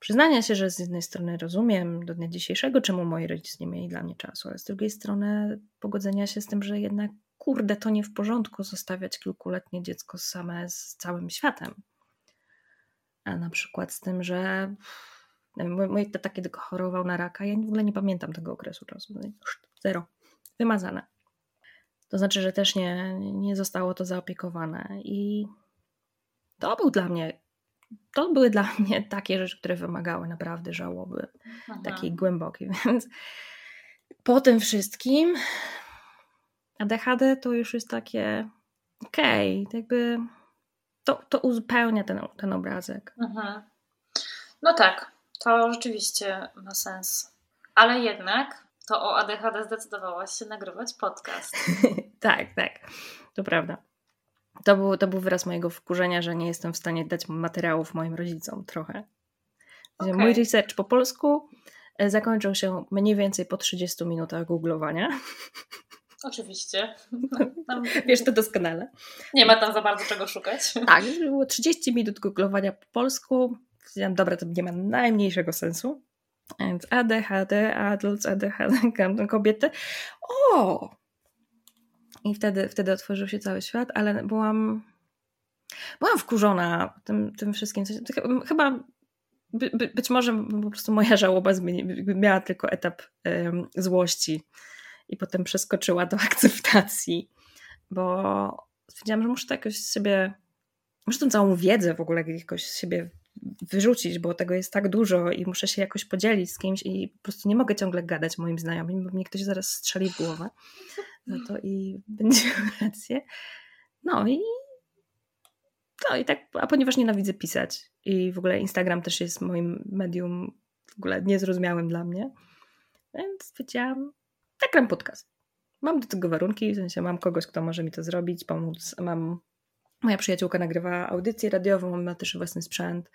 S1: przyznania się, że z jednej strony rozumiem do dnia dzisiejszego, czemu moi rodzice nie mieli dla mnie czasu, ale z drugiej strony pogodzenia się z tym, że jednak kurde, to nie w porządku zostawiać kilkuletnie dziecko same z całym światem. A na przykład z tym, że mój tata kiedy chorował na raka, ja w ogóle nie pamiętam tego okresu czasu. Zero. Wymazane. To znaczy, że też nie, nie zostało to zaopiekowane. I to był dla mnie, to były dla mnie takie rzeczy, które wymagały naprawdę żałoby, Aha. takiej głębokiej. Więc po tym wszystkim ADHD to już jest takie okej, okay, jakby to, to uzupełnia ten, ten obrazek. Mhm.
S2: No tak, to rzeczywiście ma sens. Ale jednak to o ADHD zdecydowałaś się nagrywać podcast.
S1: tak, tak, to prawda. To był, to był wyraz mojego wkurzenia, że nie jestem w stanie dać materiałów moim rodzicom trochę. Okay. Mój research po polsku e, zakończył się mniej więcej po 30 minutach googlowania.
S2: Oczywiście.
S1: Tam... Wiesz to doskonale.
S2: Nie ma tam za bardzo czego szukać.
S1: Tak, było 30 minut googlowania po polsku. Dobra, to nie ma najmniejszego sensu. Więc ADHD, adults, ADHD, kobiety. O! I wtedy, wtedy otworzył się cały świat, ale byłam, byłam wkurzona tym, tym wszystkim. Chyba by, by, być może po prostu moja żałoba zmieni, miała tylko etap um, złości i potem przeskoczyła do akceptacji, bo stwierdziłam, że muszę to jakoś z siebie, muszę tą całą wiedzę w ogóle jakoś z siebie wyrzucić, bo tego jest tak dużo i muszę się jakoś podzielić z kimś i po prostu nie mogę ciągle gadać moim znajomym, bo mnie ktoś zaraz strzeli w głowę za to i będzie rację. No i no i tak, a ponieważ nienawidzę pisać i w ogóle Instagram też jest moim medium w ogóle niezrozumiałym dla mnie, więc stwierdziłam, nagram podcast. Mam do tego warunki, w sensie mam kogoś, kto może mi to zrobić, pomóc. Mam moja przyjaciółka nagrywa audycję radiową, ma też własny sprzęt,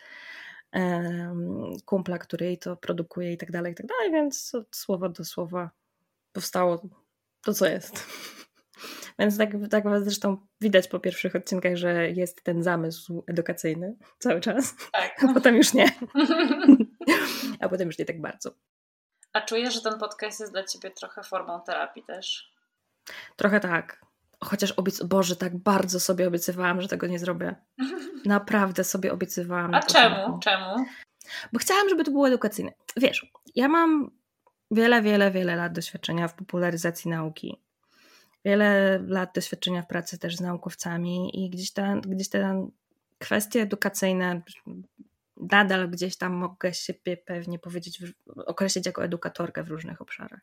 S1: kumpla, który jej to produkuje i tak dalej, i tak dalej, więc od słowa do słowa powstało to, co jest. Więc tak, tak zresztą widać po pierwszych odcinkach, że jest ten zamysł edukacyjny cały czas,
S2: tak.
S1: a potem już nie. a potem już nie tak bardzo.
S2: A czujesz, że ten podcast jest dla ciebie trochę formą terapii też?
S1: Trochę tak. Chociaż obiec... Boże, tak bardzo sobie obiecywałam, że tego nie zrobię. Naprawdę sobie obiecywałam.
S2: A czemu? Czemu?
S1: Bo chciałam, żeby to było edukacyjne. Wiesz, ja mam wiele, wiele, wiele lat doświadczenia w popularyzacji nauki. Wiele lat doświadczenia w pracy też z naukowcami i gdzieś, ta, gdzieś te kwestie edukacyjne nadal gdzieś tam mogę siebie pewnie powiedzieć, określić jako edukatorkę w różnych obszarach.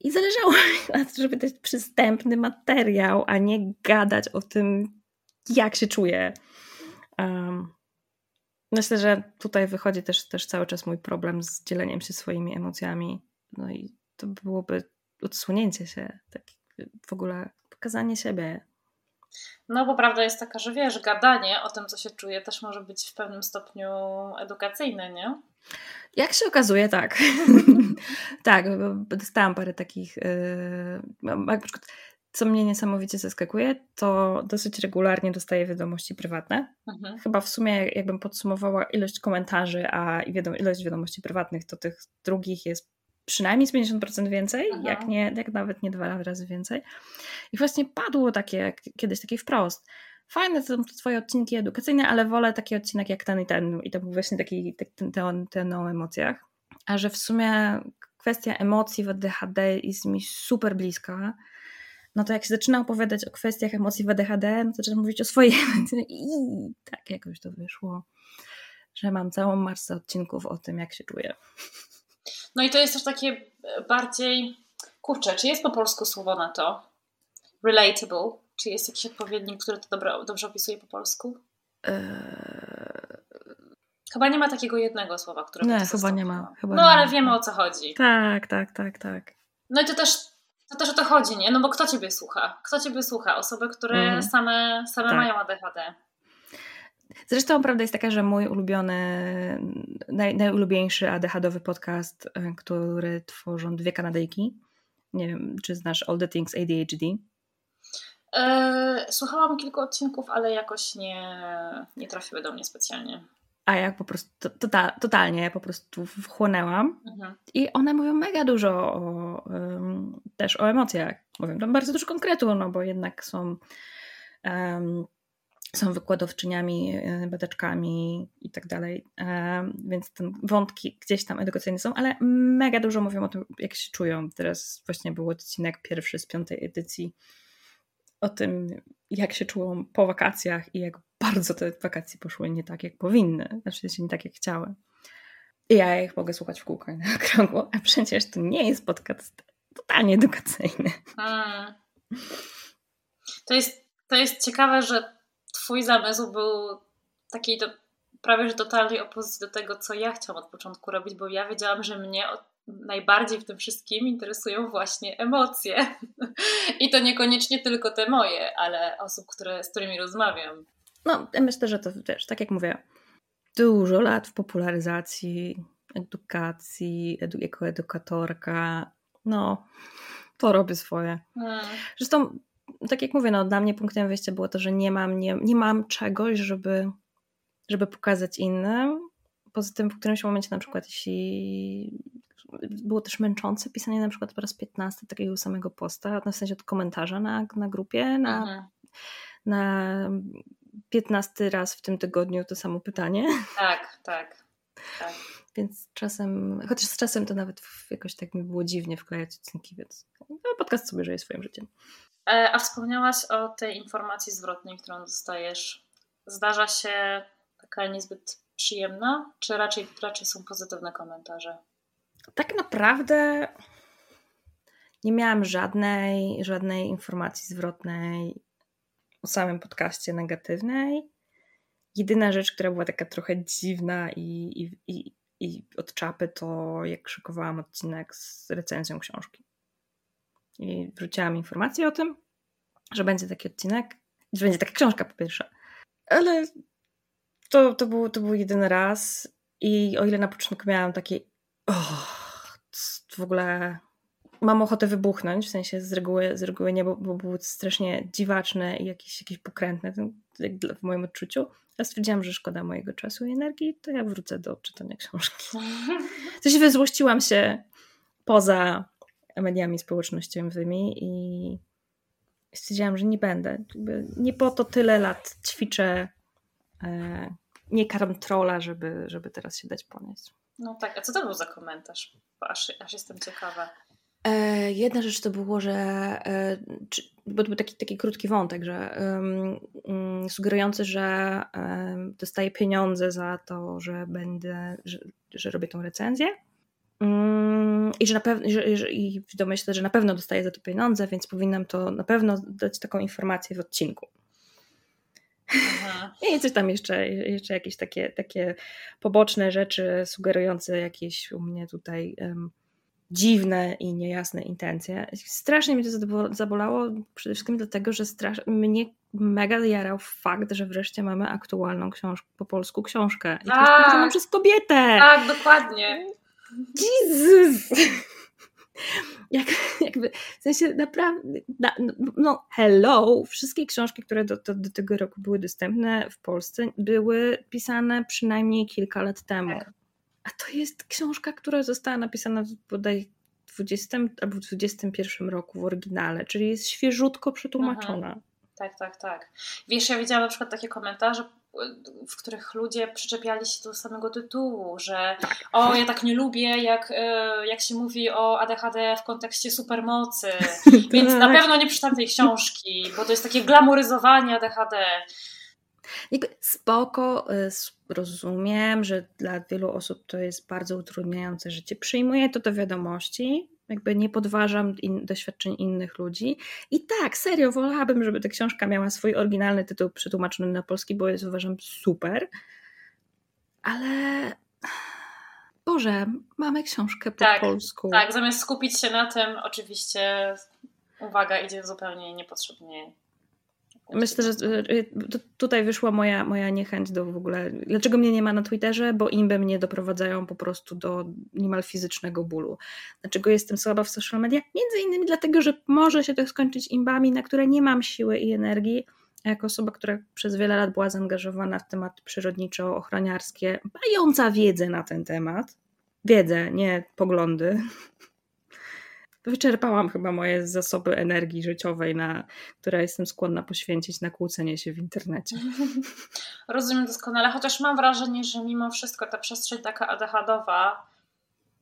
S1: I zależało mi na tym, żeby dać przystępny materiał, a nie gadać o tym, jak się czuję. Um, myślę, że tutaj wychodzi też, też cały czas mój problem z dzieleniem się swoimi emocjami. No i to byłoby odsunięcie się, tak w ogóle pokazanie siebie.
S2: No bo prawda jest taka, że wiesz, gadanie o tym, co się czuje, też może być w pewnym stopniu edukacyjne, nie?
S1: Jak się okazuje, tak. tak, dostałam parę takich. Yy, na przykład, co mnie niesamowicie zaskakuje, to dosyć regularnie dostaję wiadomości prywatne. Mhm. Chyba w sumie, jakbym podsumowała ilość komentarzy, a ilość wiadomości prywatnych, to tych drugich jest przynajmniej z 50% więcej, jak, nie, jak nawet nie dwa razy więcej. I właśnie padło takie kiedyś takie wprost fajne są to twoje odcinki edukacyjne, ale wolę taki odcinek jak ten i ten. I to był właśnie taki ten, ten, ten o emocjach. A że w sumie kwestia emocji w ADHD jest mi super bliska, no to jak się zaczyna opowiadać o kwestiach emocji w ADHD, no to zaczynam mówić o swojej i tak jakoś to wyszło, że mam całą masę odcinków o tym, jak się czuję.
S2: No i to jest też takie bardziej, kurczę, czy jest po polsku słowo na to? Relatable. Czy jest jakiś odpowiednik, który to dobro, dobrze opisuje po polsku? Eee... Chyba nie ma takiego jednego słowa, które
S1: Nie, chyba nie ma. Chyba
S2: no, ale wiemy o co chodzi.
S1: Tak, tak, tak, tak.
S2: No i to też, to też o to chodzi, nie? No bo kto ciebie słucha? Kto ciebie słucha? Osoby, które mm. same, same tak. mają ADHD.
S1: Zresztą prawda jest taka, że mój ulubiony, naj, najulubieńszy ADHDowy podcast, e, który tworzą dwie Kanadyjki. Nie wiem, czy znasz All the Things ADHD.
S2: E, słuchałam kilku odcinków, ale jakoś nie, nie trafiły do mnie specjalnie.
S1: A jak po prostu to, tota, totalnie po prostu wchłonęłam. Mhm. I one mówią mega dużo o, um, też o emocjach. Mówią tam bardzo dużo konkretu, no bo jednak są, um, są wykładowczyniami, e, badaczkami i tak dalej. Um, więc te wątki gdzieś tam edukacyjne są, ale mega dużo mówią o tym, jak się czują. Teraz właśnie był odcinek pierwszy z piątej edycji o tym, jak się czułam po wakacjach i jak bardzo te wakacje poszły nie tak, jak powinny, znaczy się nie tak, jak chciałem. I ja ich mogę słuchać w kółko na okrągło, a przecież to nie jest podcast totalnie edukacyjny.
S2: To, jest, to jest ciekawe, że twój zamysł był taki do, prawie że totalnej opozycji do tego, co ja chciałam od początku robić, bo ja wiedziałam, że mnie najbardziej w tym wszystkim interesują właśnie emocje. I to niekoniecznie tylko te moje, ale osób, które, z którymi rozmawiam.
S1: No, myślę, że to wiesz, tak jak mówię, dużo lat w popularyzacji, edukacji, edu jako edukatorka. No, to robię swoje. Hmm. Zresztą, tak jak mówię, no, dla mnie punktem wyjścia było to, że nie mam, nie, nie mam czegoś, żeby, żeby pokazać innym. Poza tym w którymś momencie, na przykład, jeśli było też męczące pisanie na przykład po raz 15 takiego samego posta, no w sensie od komentarza na, na grupie, na, mhm. na 15 raz w tym tygodniu to samo pytanie.
S2: Tak, tak. tak.
S1: Więc czasem, chociaż z czasem to nawet jakoś tak mi było dziwnie wklejać odcinki, więc no, podcast sobie żyje swoim życiem.
S2: E, a wspomniałaś o tej informacji zwrotnej, którą dostajesz. Zdarza się taka niezbyt przyjemna, czy raczej, raczej są pozytywne komentarze?
S1: Tak naprawdę nie miałam żadnej, żadnej informacji zwrotnej o samym podcaście negatywnej. Jedyna rzecz, która była taka trochę dziwna i, i, i, i od czapy, to jak szykowałam odcinek z recenzją książki. I wrzuciłam informację o tym, że będzie taki odcinek, że będzie taka książka po pierwsze. Ale to, to, był, to był jedyny raz i o ile na początku miałam takie oh, w ogóle mam ochotę wybuchnąć, w sensie z reguły, z reguły nie, bo, bo były strasznie dziwaczne i jakieś, jakieś pokrętne w moim odczuciu. Ja stwierdziłam, że szkoda mojego czasu i energii, to ja wrócę do czytania książki. Się wyzłościłam się poza mediami społecznościowymi i stwierdziłam, że nie będę. Nie po to tyle lat ćwiczę, e, nie karm trola, żeby, żeby teraz się dać ponieść.
S2: No tak, a co to był za komentarz? Aż, aż jestem ciekawa.
S1: E, jedna rzecz to było, że e, czy, bo to był taki, taki krótki wątek, że um, sugerujący, że um, dostaję pieniądze za to, że będę, że, że robię tą recenzję. Um, I że na pewno, że, że, i w domyśle, że na pewno dostaję za to pieniądze, więc powinnam to na pewno dać taką informację w odcinku. Aha. I coś tam jeszcze, jeszcze jakieś takie, takie poboczne rzeczy sugerujące jakieś u mnie tutaj um, dziwne i niejasne intencje. Strasznie mnie to zabolało, przede wszystkim dlatego, że strasz... mnie mega jarał fakt, że wreszcie mamy aktualną książkę, po polsku książkę. I to jest napisane przez kobietę.
S2: Tak, dokładnie.
S1: Jezus! Jak, jakby, w sensie naprawdę, na, no hello, wszystkie książki, które do, do, do, tego roku były dostępne w Polsce, były pisane przynajmniej kilka lat temu. Tak. A to jest książka, która została napisana bodaj w 20 albo w 21 roku w oryginale, czyli jest świeżutko przetłumaczona. Aha.
S2: Tak, tak, tak. Wiesz, ja widziałam na przykład takie komentarze, w których ludzie przyczepiali się do samego tytułu, że tak. o, ja tak nie lubię, jak, e, jak się mówi o ADHD w kontekście supermocy, więc na tak. pewno nie przeczytam tej książki, bo to jest takie glamoryzowanie ADHD.
S1: Spoko, y, rozumiem, że dla wielu osób to jest bardzo utrudniające życie. Przyjmuję to do wiadomości, jakby nie podważam in, doświadczeń innych ludzi. I tak, serio, wolałabym, żeby ta książka miała swój oryginalny tytuł przetłumaczony na polski, bo jest uważam super. Ale Boże, mamy książkę po
S2: tak,
S1: polsku.
S2: Tak, zamiast skupić się na tym, oczywiście uwaga idzie zupełnie niepotrzebnie
S1: Myślę, że tutaj wyszła moja, moja niechęć do w ogóle. Dlaczego mnie nie ma na Twitterze? Bo imby mnie doprowadzają po prostu do niemal fizycznego bólu. Dlaczego jestem słaba w social media? Między innymi dlatego, że może się to skończyć imbami, na które nie mam siły i energii. Jako osoba, która przez wiele lat była zaangażowana w tematy przyrodniczo-ochroniarskie, mająca wiedzę na ten temat, wiedzę, nie poglądy, wyczerpałam chyba moje zasoby energii życiowej, na, które jestem skłonna poświęcić na kłócenie się w internecie.
S2: Rozumiem doskonale, chociaż mam wrażenie, że mimo wszystko ta przestrzeń taka ADHDowa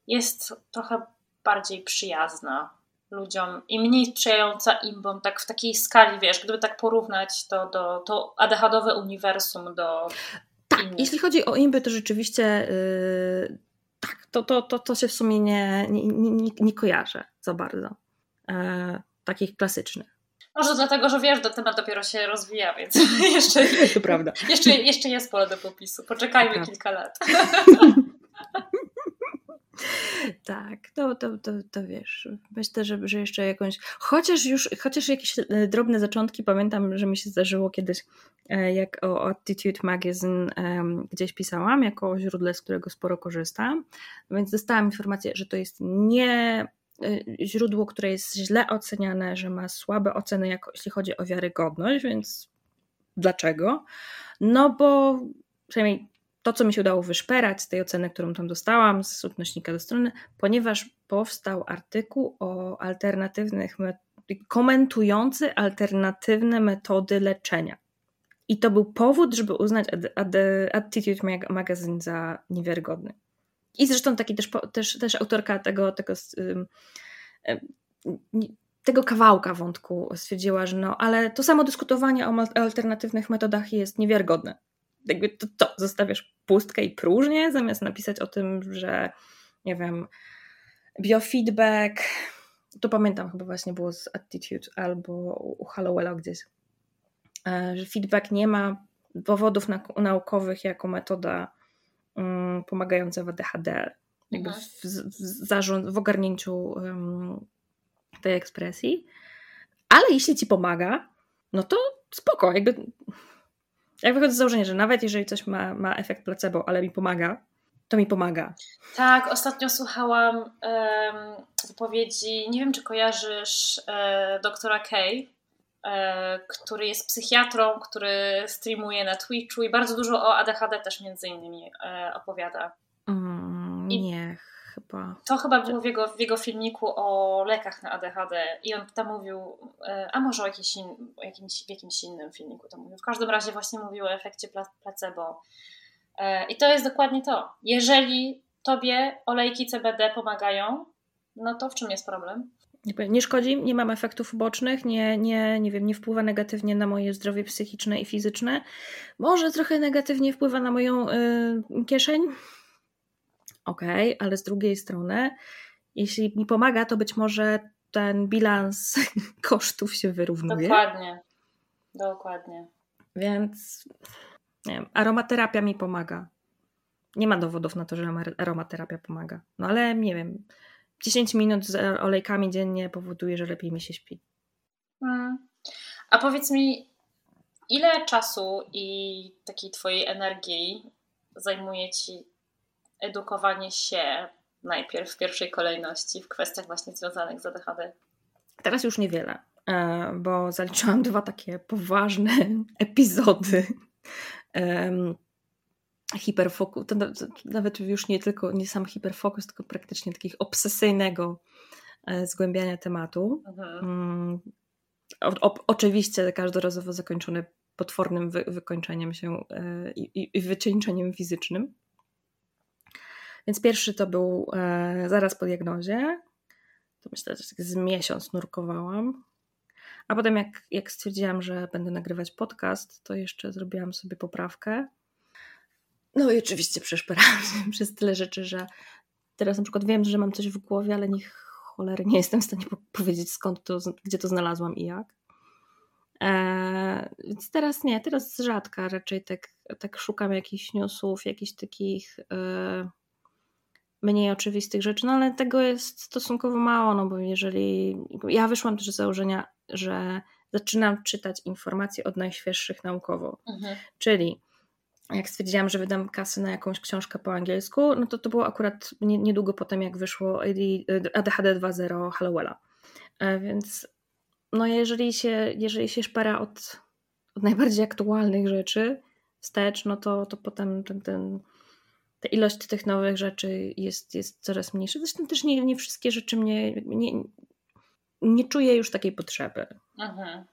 S2: jest trochę bardziej przyjazna ludziom i mniej sprzyjająca imbom, tak w takiej skali, wiesz, gdyby tak porównać to, do, to ADHDowe uniwersum do
S1: tak, innych. jeśli chodzi o imby, to rzeczywiście yy, tak, to, to, to, to się w sumie nie, nie, nie, nie kojarzę za bardzo. E, takich klasycznych.
S2: Może dlatego, że wiesz, temat dopiero się rozwija, więc jeszcze,
S1: to prawda.
S2: jeszcze, jeszcze jest pole do popisu. Poczekajmy kilka lat.
S1: Tak, to, to, to, to wiesz, myślę, że, że jeszcze jakąś, chociaż już, chociaż jakieś e, drobne zaczątki, pamiętam, że mi się zdarzyło kiedyś, e, jak o Attitude Magazine gdzieś pisałam, jako o źródle, z którego sporo korzystam, więc dostałam informację, że to jest nie e, źródło, które jest źle oceniane, że ma słabe oceny, jeśli chodzi o wiarygodność, więc dlaczego? No bo przynajmniej to, co mi się udało wyszperać z tej oceny, którą tam dostałam, z odnośnika do strony, ponieważ powstał artykuł o alternatywnych, komentujący alternatywne metody leczenia. I to był powód, żeby uznać Attitude Magazine za niewiarygodny. I zresztą taki też, też, też autorka tego, tego, tego kawałka wątku stwierdziła, że no, ale to samo dyskutowanie o alternatywnych metodach jest niewiarygodne. Jakby to, to zostawiasz pustkę i próżnię, zamiast napisać o tym, że nie wiem, biofeedback, to pamiętam chyba właśnie było z Attitude albo u Hallowella gdzieś, e, że feedback nie ma powodów naukowych jako metoda um, pomagająca w ADHD, jakby w, zarząd, w ogarnięciu tej ekspresji, ale jeśli ci pomaga, no to spoko, jakby jak wychodzę z założenia, że nawet jeżeli coś ma, ma efekt placebo, ale mi pomaga, to mi pomaga.
S2: Tak, ostatnio słuchałam um, wypowiedzi, nie wiem czy kojarzysz e, doktora Kay, e, który jest psychiatrą, który streamuje na Twitchu i bardzo dużo o ADHD też między innymi e, opowiada.
S1: Mm, nie, chyba.
S2: To chyba było w jego, w jego filmiku o lekach na ADHD i on tam mówił, e, a może o jakimś, in, jakimś, w jakimś innym filmiku to mówił. W każdym razie właśnie mówił o efekcie placebo. E, I to jest dokładnie to. Jeżeli tobie olejki CBD pomagają, no to w czym jest problem?
S1: Nie szkodzi, nie mam efektów ubocznych, nie, nie, nie wiem, nie wpływa negatywnie na moje zdrowie psychiczne i fizyczne. Może trochę negatywnie wpływa na moją y, kieszeń, ok, ale z drugiej strony, jeśli mi pomaga, to być może ten bilans kosztów się wyrównuje.
S2: Dokładnie, dokładnie.
S1: Więc nie wiem, aromaterapia mi pomaga. Nie ma dowodów na to, że aromaterapia pomaga. No ale nie wiem, 10 minut z olejkami dziennie powoduje, że lepiej mi się śpi.
S2: Hmm. A powiedz mi, ile czasu i takiej twojej energii zajmuje ci edukowanie się najpierw w pierwszej kolejności w kwestiach właśnie związanych z ADHD?
S1: Teraz już niewiele, e, bo zaliczyłam dwa takie poważne epizody hiperfokus, to nawet już nie tylko, nie sam hiperfokus, tylko praktycznie takich obsesyjnego e, zgłębiania tematu. Mhm. Mm, o, o, oczywiście każdorazowo zakończony potwornym wy, wykończeniem się e, i, i wycieńczeniem fizycznym. Więc pierwszy to był e, zaraz po diagnozie. To myślę, że tak z miesiąc nurkowałam. A potem, jak, jak stwierdziłam, że będę nagrywać podcast, to jeszcze zrobiłam sobie poprawkę. No i oczywiście przeszperałam przez tyle rzeczy, że teraz na przykład wiem, że mam coś w głowie, ale niech cholery nie jestem w stanie powiedzieć skąd to, gdzie to znalazłam i jak. Eee, więc teraz nie, teraz rzadka raczej tak, tak szukam jakichś newsów, jakichś takich e, mniej oczywistych rzeczy, no ale tego jest stosunkowo mało, no bo jeżeli ja wyszłam też z założenia, że zaczynam czytać informacje od najświeższych naukowo, mhm. czyli jak stwierdziłam, że wydam kasę na jakąś książkę po angielsku, no to to było akurat niedługo potem, jak wyszło ADHD 2.0 Hallowella. E, więc no jeżeli się, jeżeli się szpera od, od najbardziej aktualnych rzeczy wstecz, no to, to potem ten, ten ta ilość tych nowych rzeczy jest, jest coraz mniejsza. Zresztą też nie, nie wszystkie rzeczy mnie. Nie, nie czuję już takiej potrzeby. Mhm.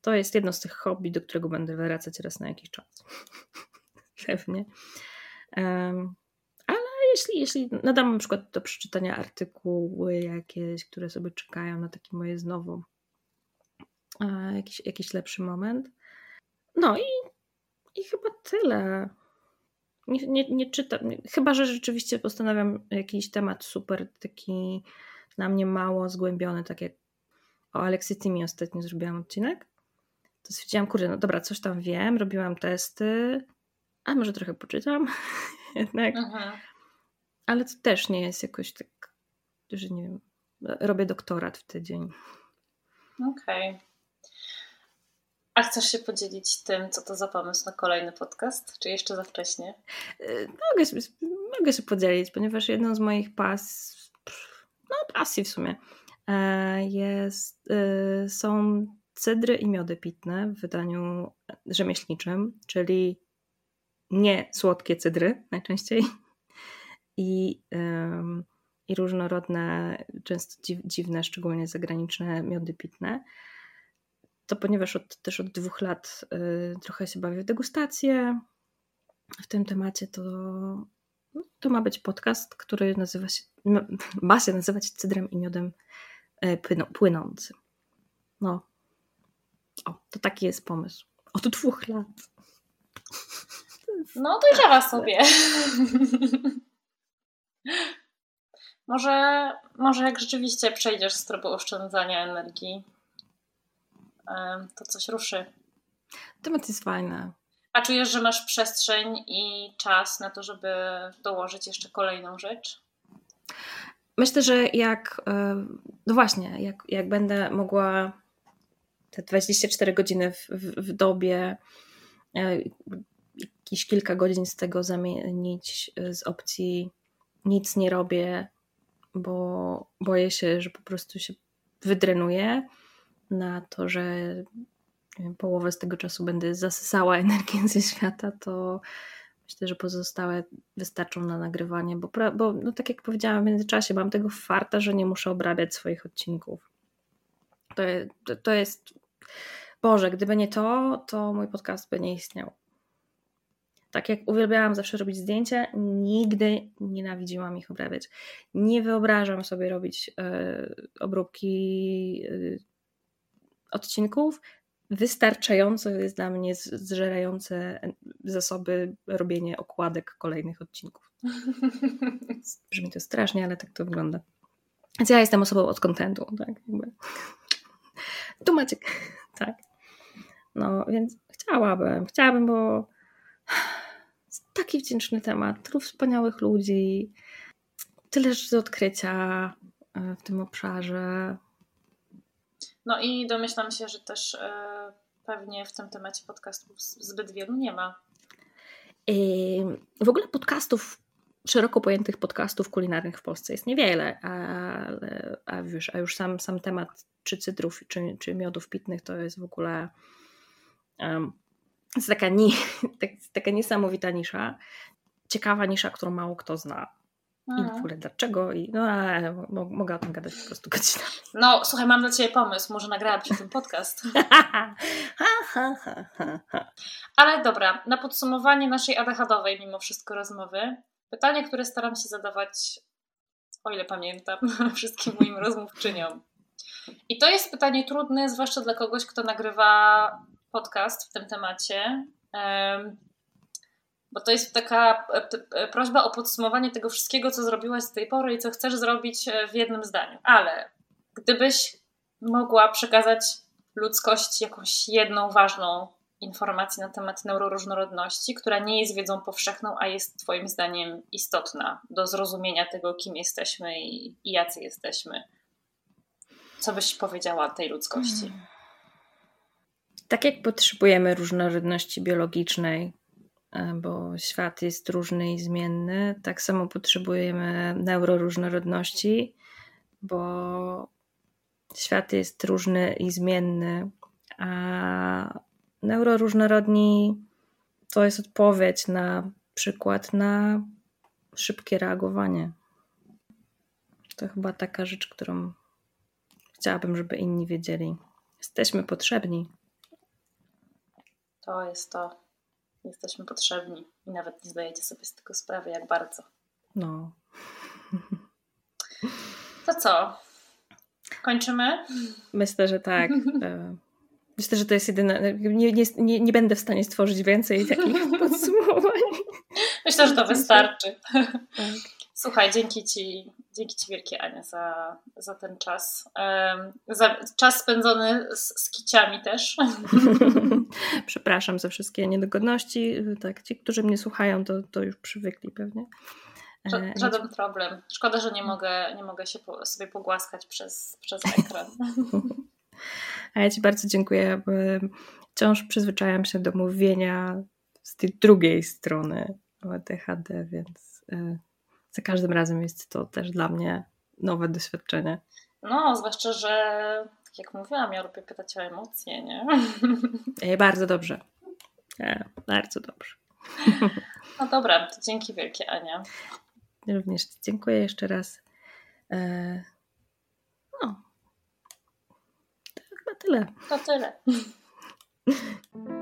S1: To jest jedno z tych hobby, do którego będę wracać raz na jakiś czas. Pewnie. Um, ale jeśli, jeśli nadam na przykład do przeczytania artykuły jakieś, które sobie czekają na taki moje znowu e, jakiś, jakiś lepszy moment. No i, i chyba tyle. Nie, nie, nie czytam. Chyba, że rzeczywiście postanawiam jakiś temat super taki na mnie mało zgłębiony, tak jak o Aleksytymii ostatnio zrobiłam odcinek. To stwierdziłam, kurde, no dobra, coś tam wiem, robiłam testy, a może trochę poczytam jednak. Mhm. Ale to też nie jest jakoś tak, że nie wiem, robię doktorat w tydzień.
S2: Okej. Okay. A chcesz się podzielić tym, co to za pomysł na kolejny podcast? Czy jeszcze za wcześnie?
S1: E, mogę się, mogę się podzielić, ponieważ jedną z moich pas, no pasji w sumie, e, jest, e, są cydry i miody pitne w wydaniu rzemieślniczym, czyli nie słodkie cydry najczęściej i, i różnorodne, często dziwne, szczególnie zagraniczne miody pitne. To ponieważ od, też od dwóch lat y, trochę się bawię w degustację w tym temacie, to, no, to ma być podcast, który nazywa się, ma się nazywać cydrem i miodem y, płynącym. No. O, to taki jest pomysł. Od dwóch lat.
S2: No, dojrzewa sobie. może, może jak rzeczywiście przejdziesz z trybu oszczędzania energii, to coś ruszy.
S1: Temat jest fajny.
S2: A czujesz, że masz przestrzeń i czas na to, żeby dołożyć jeszcze kolejną rzecz?
S1: Myślę, że jak, no właśnie, jak, jak będę mogła te 24 godziny w, w, w dobie, e, jakieś kilka godzin z tego zamienić z opcji nic nie robię, bo boję się, że po prostu się wydrenuję na to, że połowę z tego czasu będę zasysała energię ze świata, to myślę, że pozostałe wystarczą na nagrywanie, bo, bo no, tak jak powiedziałam w międzyczasie, mam tego farta, że nie muszę obrabiać swoich odcinków. To, to, to jest. Boże, gdyby nie to, to mój podcast by nie istniał. Tak jak uwielbiałam zawsze robić zdjęcia, nigdy nienawidziłam ich obrabiać. Nie wyobrażam sobie robić y, obróbki y, odcinków. Wystarczająco jest dla mnie zżerające zasoby robienie okładek kolejnych odcinków. Brzmi to strasznie, ale tak to wygląda. Więc ja jestem osobą od kontentu, tak jakby. Tu Maciek, tak. No, więc chciałabym, chciałabym, bo taki wdzięczny temat, tylu wspaniałych ludzi, tyle rzeczy do odkrycia e, w tym obszarze.
S2: No i domyślam się, że też e, pewnie w tym temacie podcastów zbyt wielu nie ma.
S1: W ogóle podcastów, szeroko pojętych podcastów kulinarnych w Polsce jest niewiele, a już, a już sam, sam temat czy cydrów, czy, czy miodów pitnych to jest w ogóle um, jest taka, nie, tak, taka niesamowita nisza, ciekawa nisza, którą mało kto zna. I w ogóle dlaczego? I, no, ale mogę o tym gadać po prostu godzinami.
S2: No, słuchaj, mam dla Ciebie pomysł. Może nagrałabym się ten podcast. ale dobra, na podsumowanie naszej ADHD-owej mimo wszystko rozmowy, pytanie, które staram się zadawać, o ile pamiętam, wszystkim moim rozmówczyniom. I to jest pytanie trudne, zwłaszcza dla kogoś, kto nagrywa podcast w tym temacie, bo to jest taka e, e, prośba o podsumowanie tego wszystkiego, co zrobiłaś z tej pory i co chcesz zrobić e, w jednym zdaniu. Ale gdybyś mogła przekazać ludzkości jakąś jedną ważną informację na temat neuroróżnorodności, która nie jest wiedzą powszechną, a jest Twoim zdaniem istotna do zrozumienia tego, kim jesteśmy i, i jacy jesteśmy. Co byś powiedziała tej ludzkości? Hmm.
S1: Tak jak potrzebujemy różnorodności biologicznej, bo świat jest różny i zmienny, tak samo potrzebujemy neuroróżnorodności, bo świat jest różny i zmienny, a neuroróżnorodni to jest odpowiedź na przykład na szybkie reagowanie. To chyba taka rzecz, którą chciałabym, żeby inni wiedzieli. Jesteśmy potrzebni
S2: to jest to. Jesteśmy potrzebni i nawet nie zdajecie sobie z tego sprawy, jak bardzo.
S1: No.
S2: To co? Kończymy?
S1: Myślę, że tak. E, myślę, że to jest jedyne. Nie, nie, nie będę w stanie stworzyć więcej takich podsumowań.
S2: Myślę, że to wystarczy. Tak. Słuchaj, dzięki Ci, dzięki Ci wielkie Ania za, za ten czas. Um, za czas spędzony z, z kiciami też.
S1: Przepraszam za wszystkie niedogodności. Tak, ci, którzy mnie słuchają, to, to już przywykli pewnie.
S2: E, żaden problem. Szkoda, że nie mogę, nie mogę się po, sobie pogłaskać przez, przez ekran.
S1: A ja Ci bardzo dziękuję. Wciąż przyzwyczajam się do mówienia z tej drugiej strony o DHD, więc e, za każdym razem jest to też dla mnie nowe doświadczenie.
S2: No, zwłaszcza, że tak jak mówiłam, ja lubię pytać o emocje, nie?
S1: Ej, bardzo dobrze. Ja, bardzo dobrze.
S4: No dobra, to dzięki wielkie, Ania.
S1: Również dziękuję jeszcze raz. E, no. To chyba tyle.
S4: To tyle.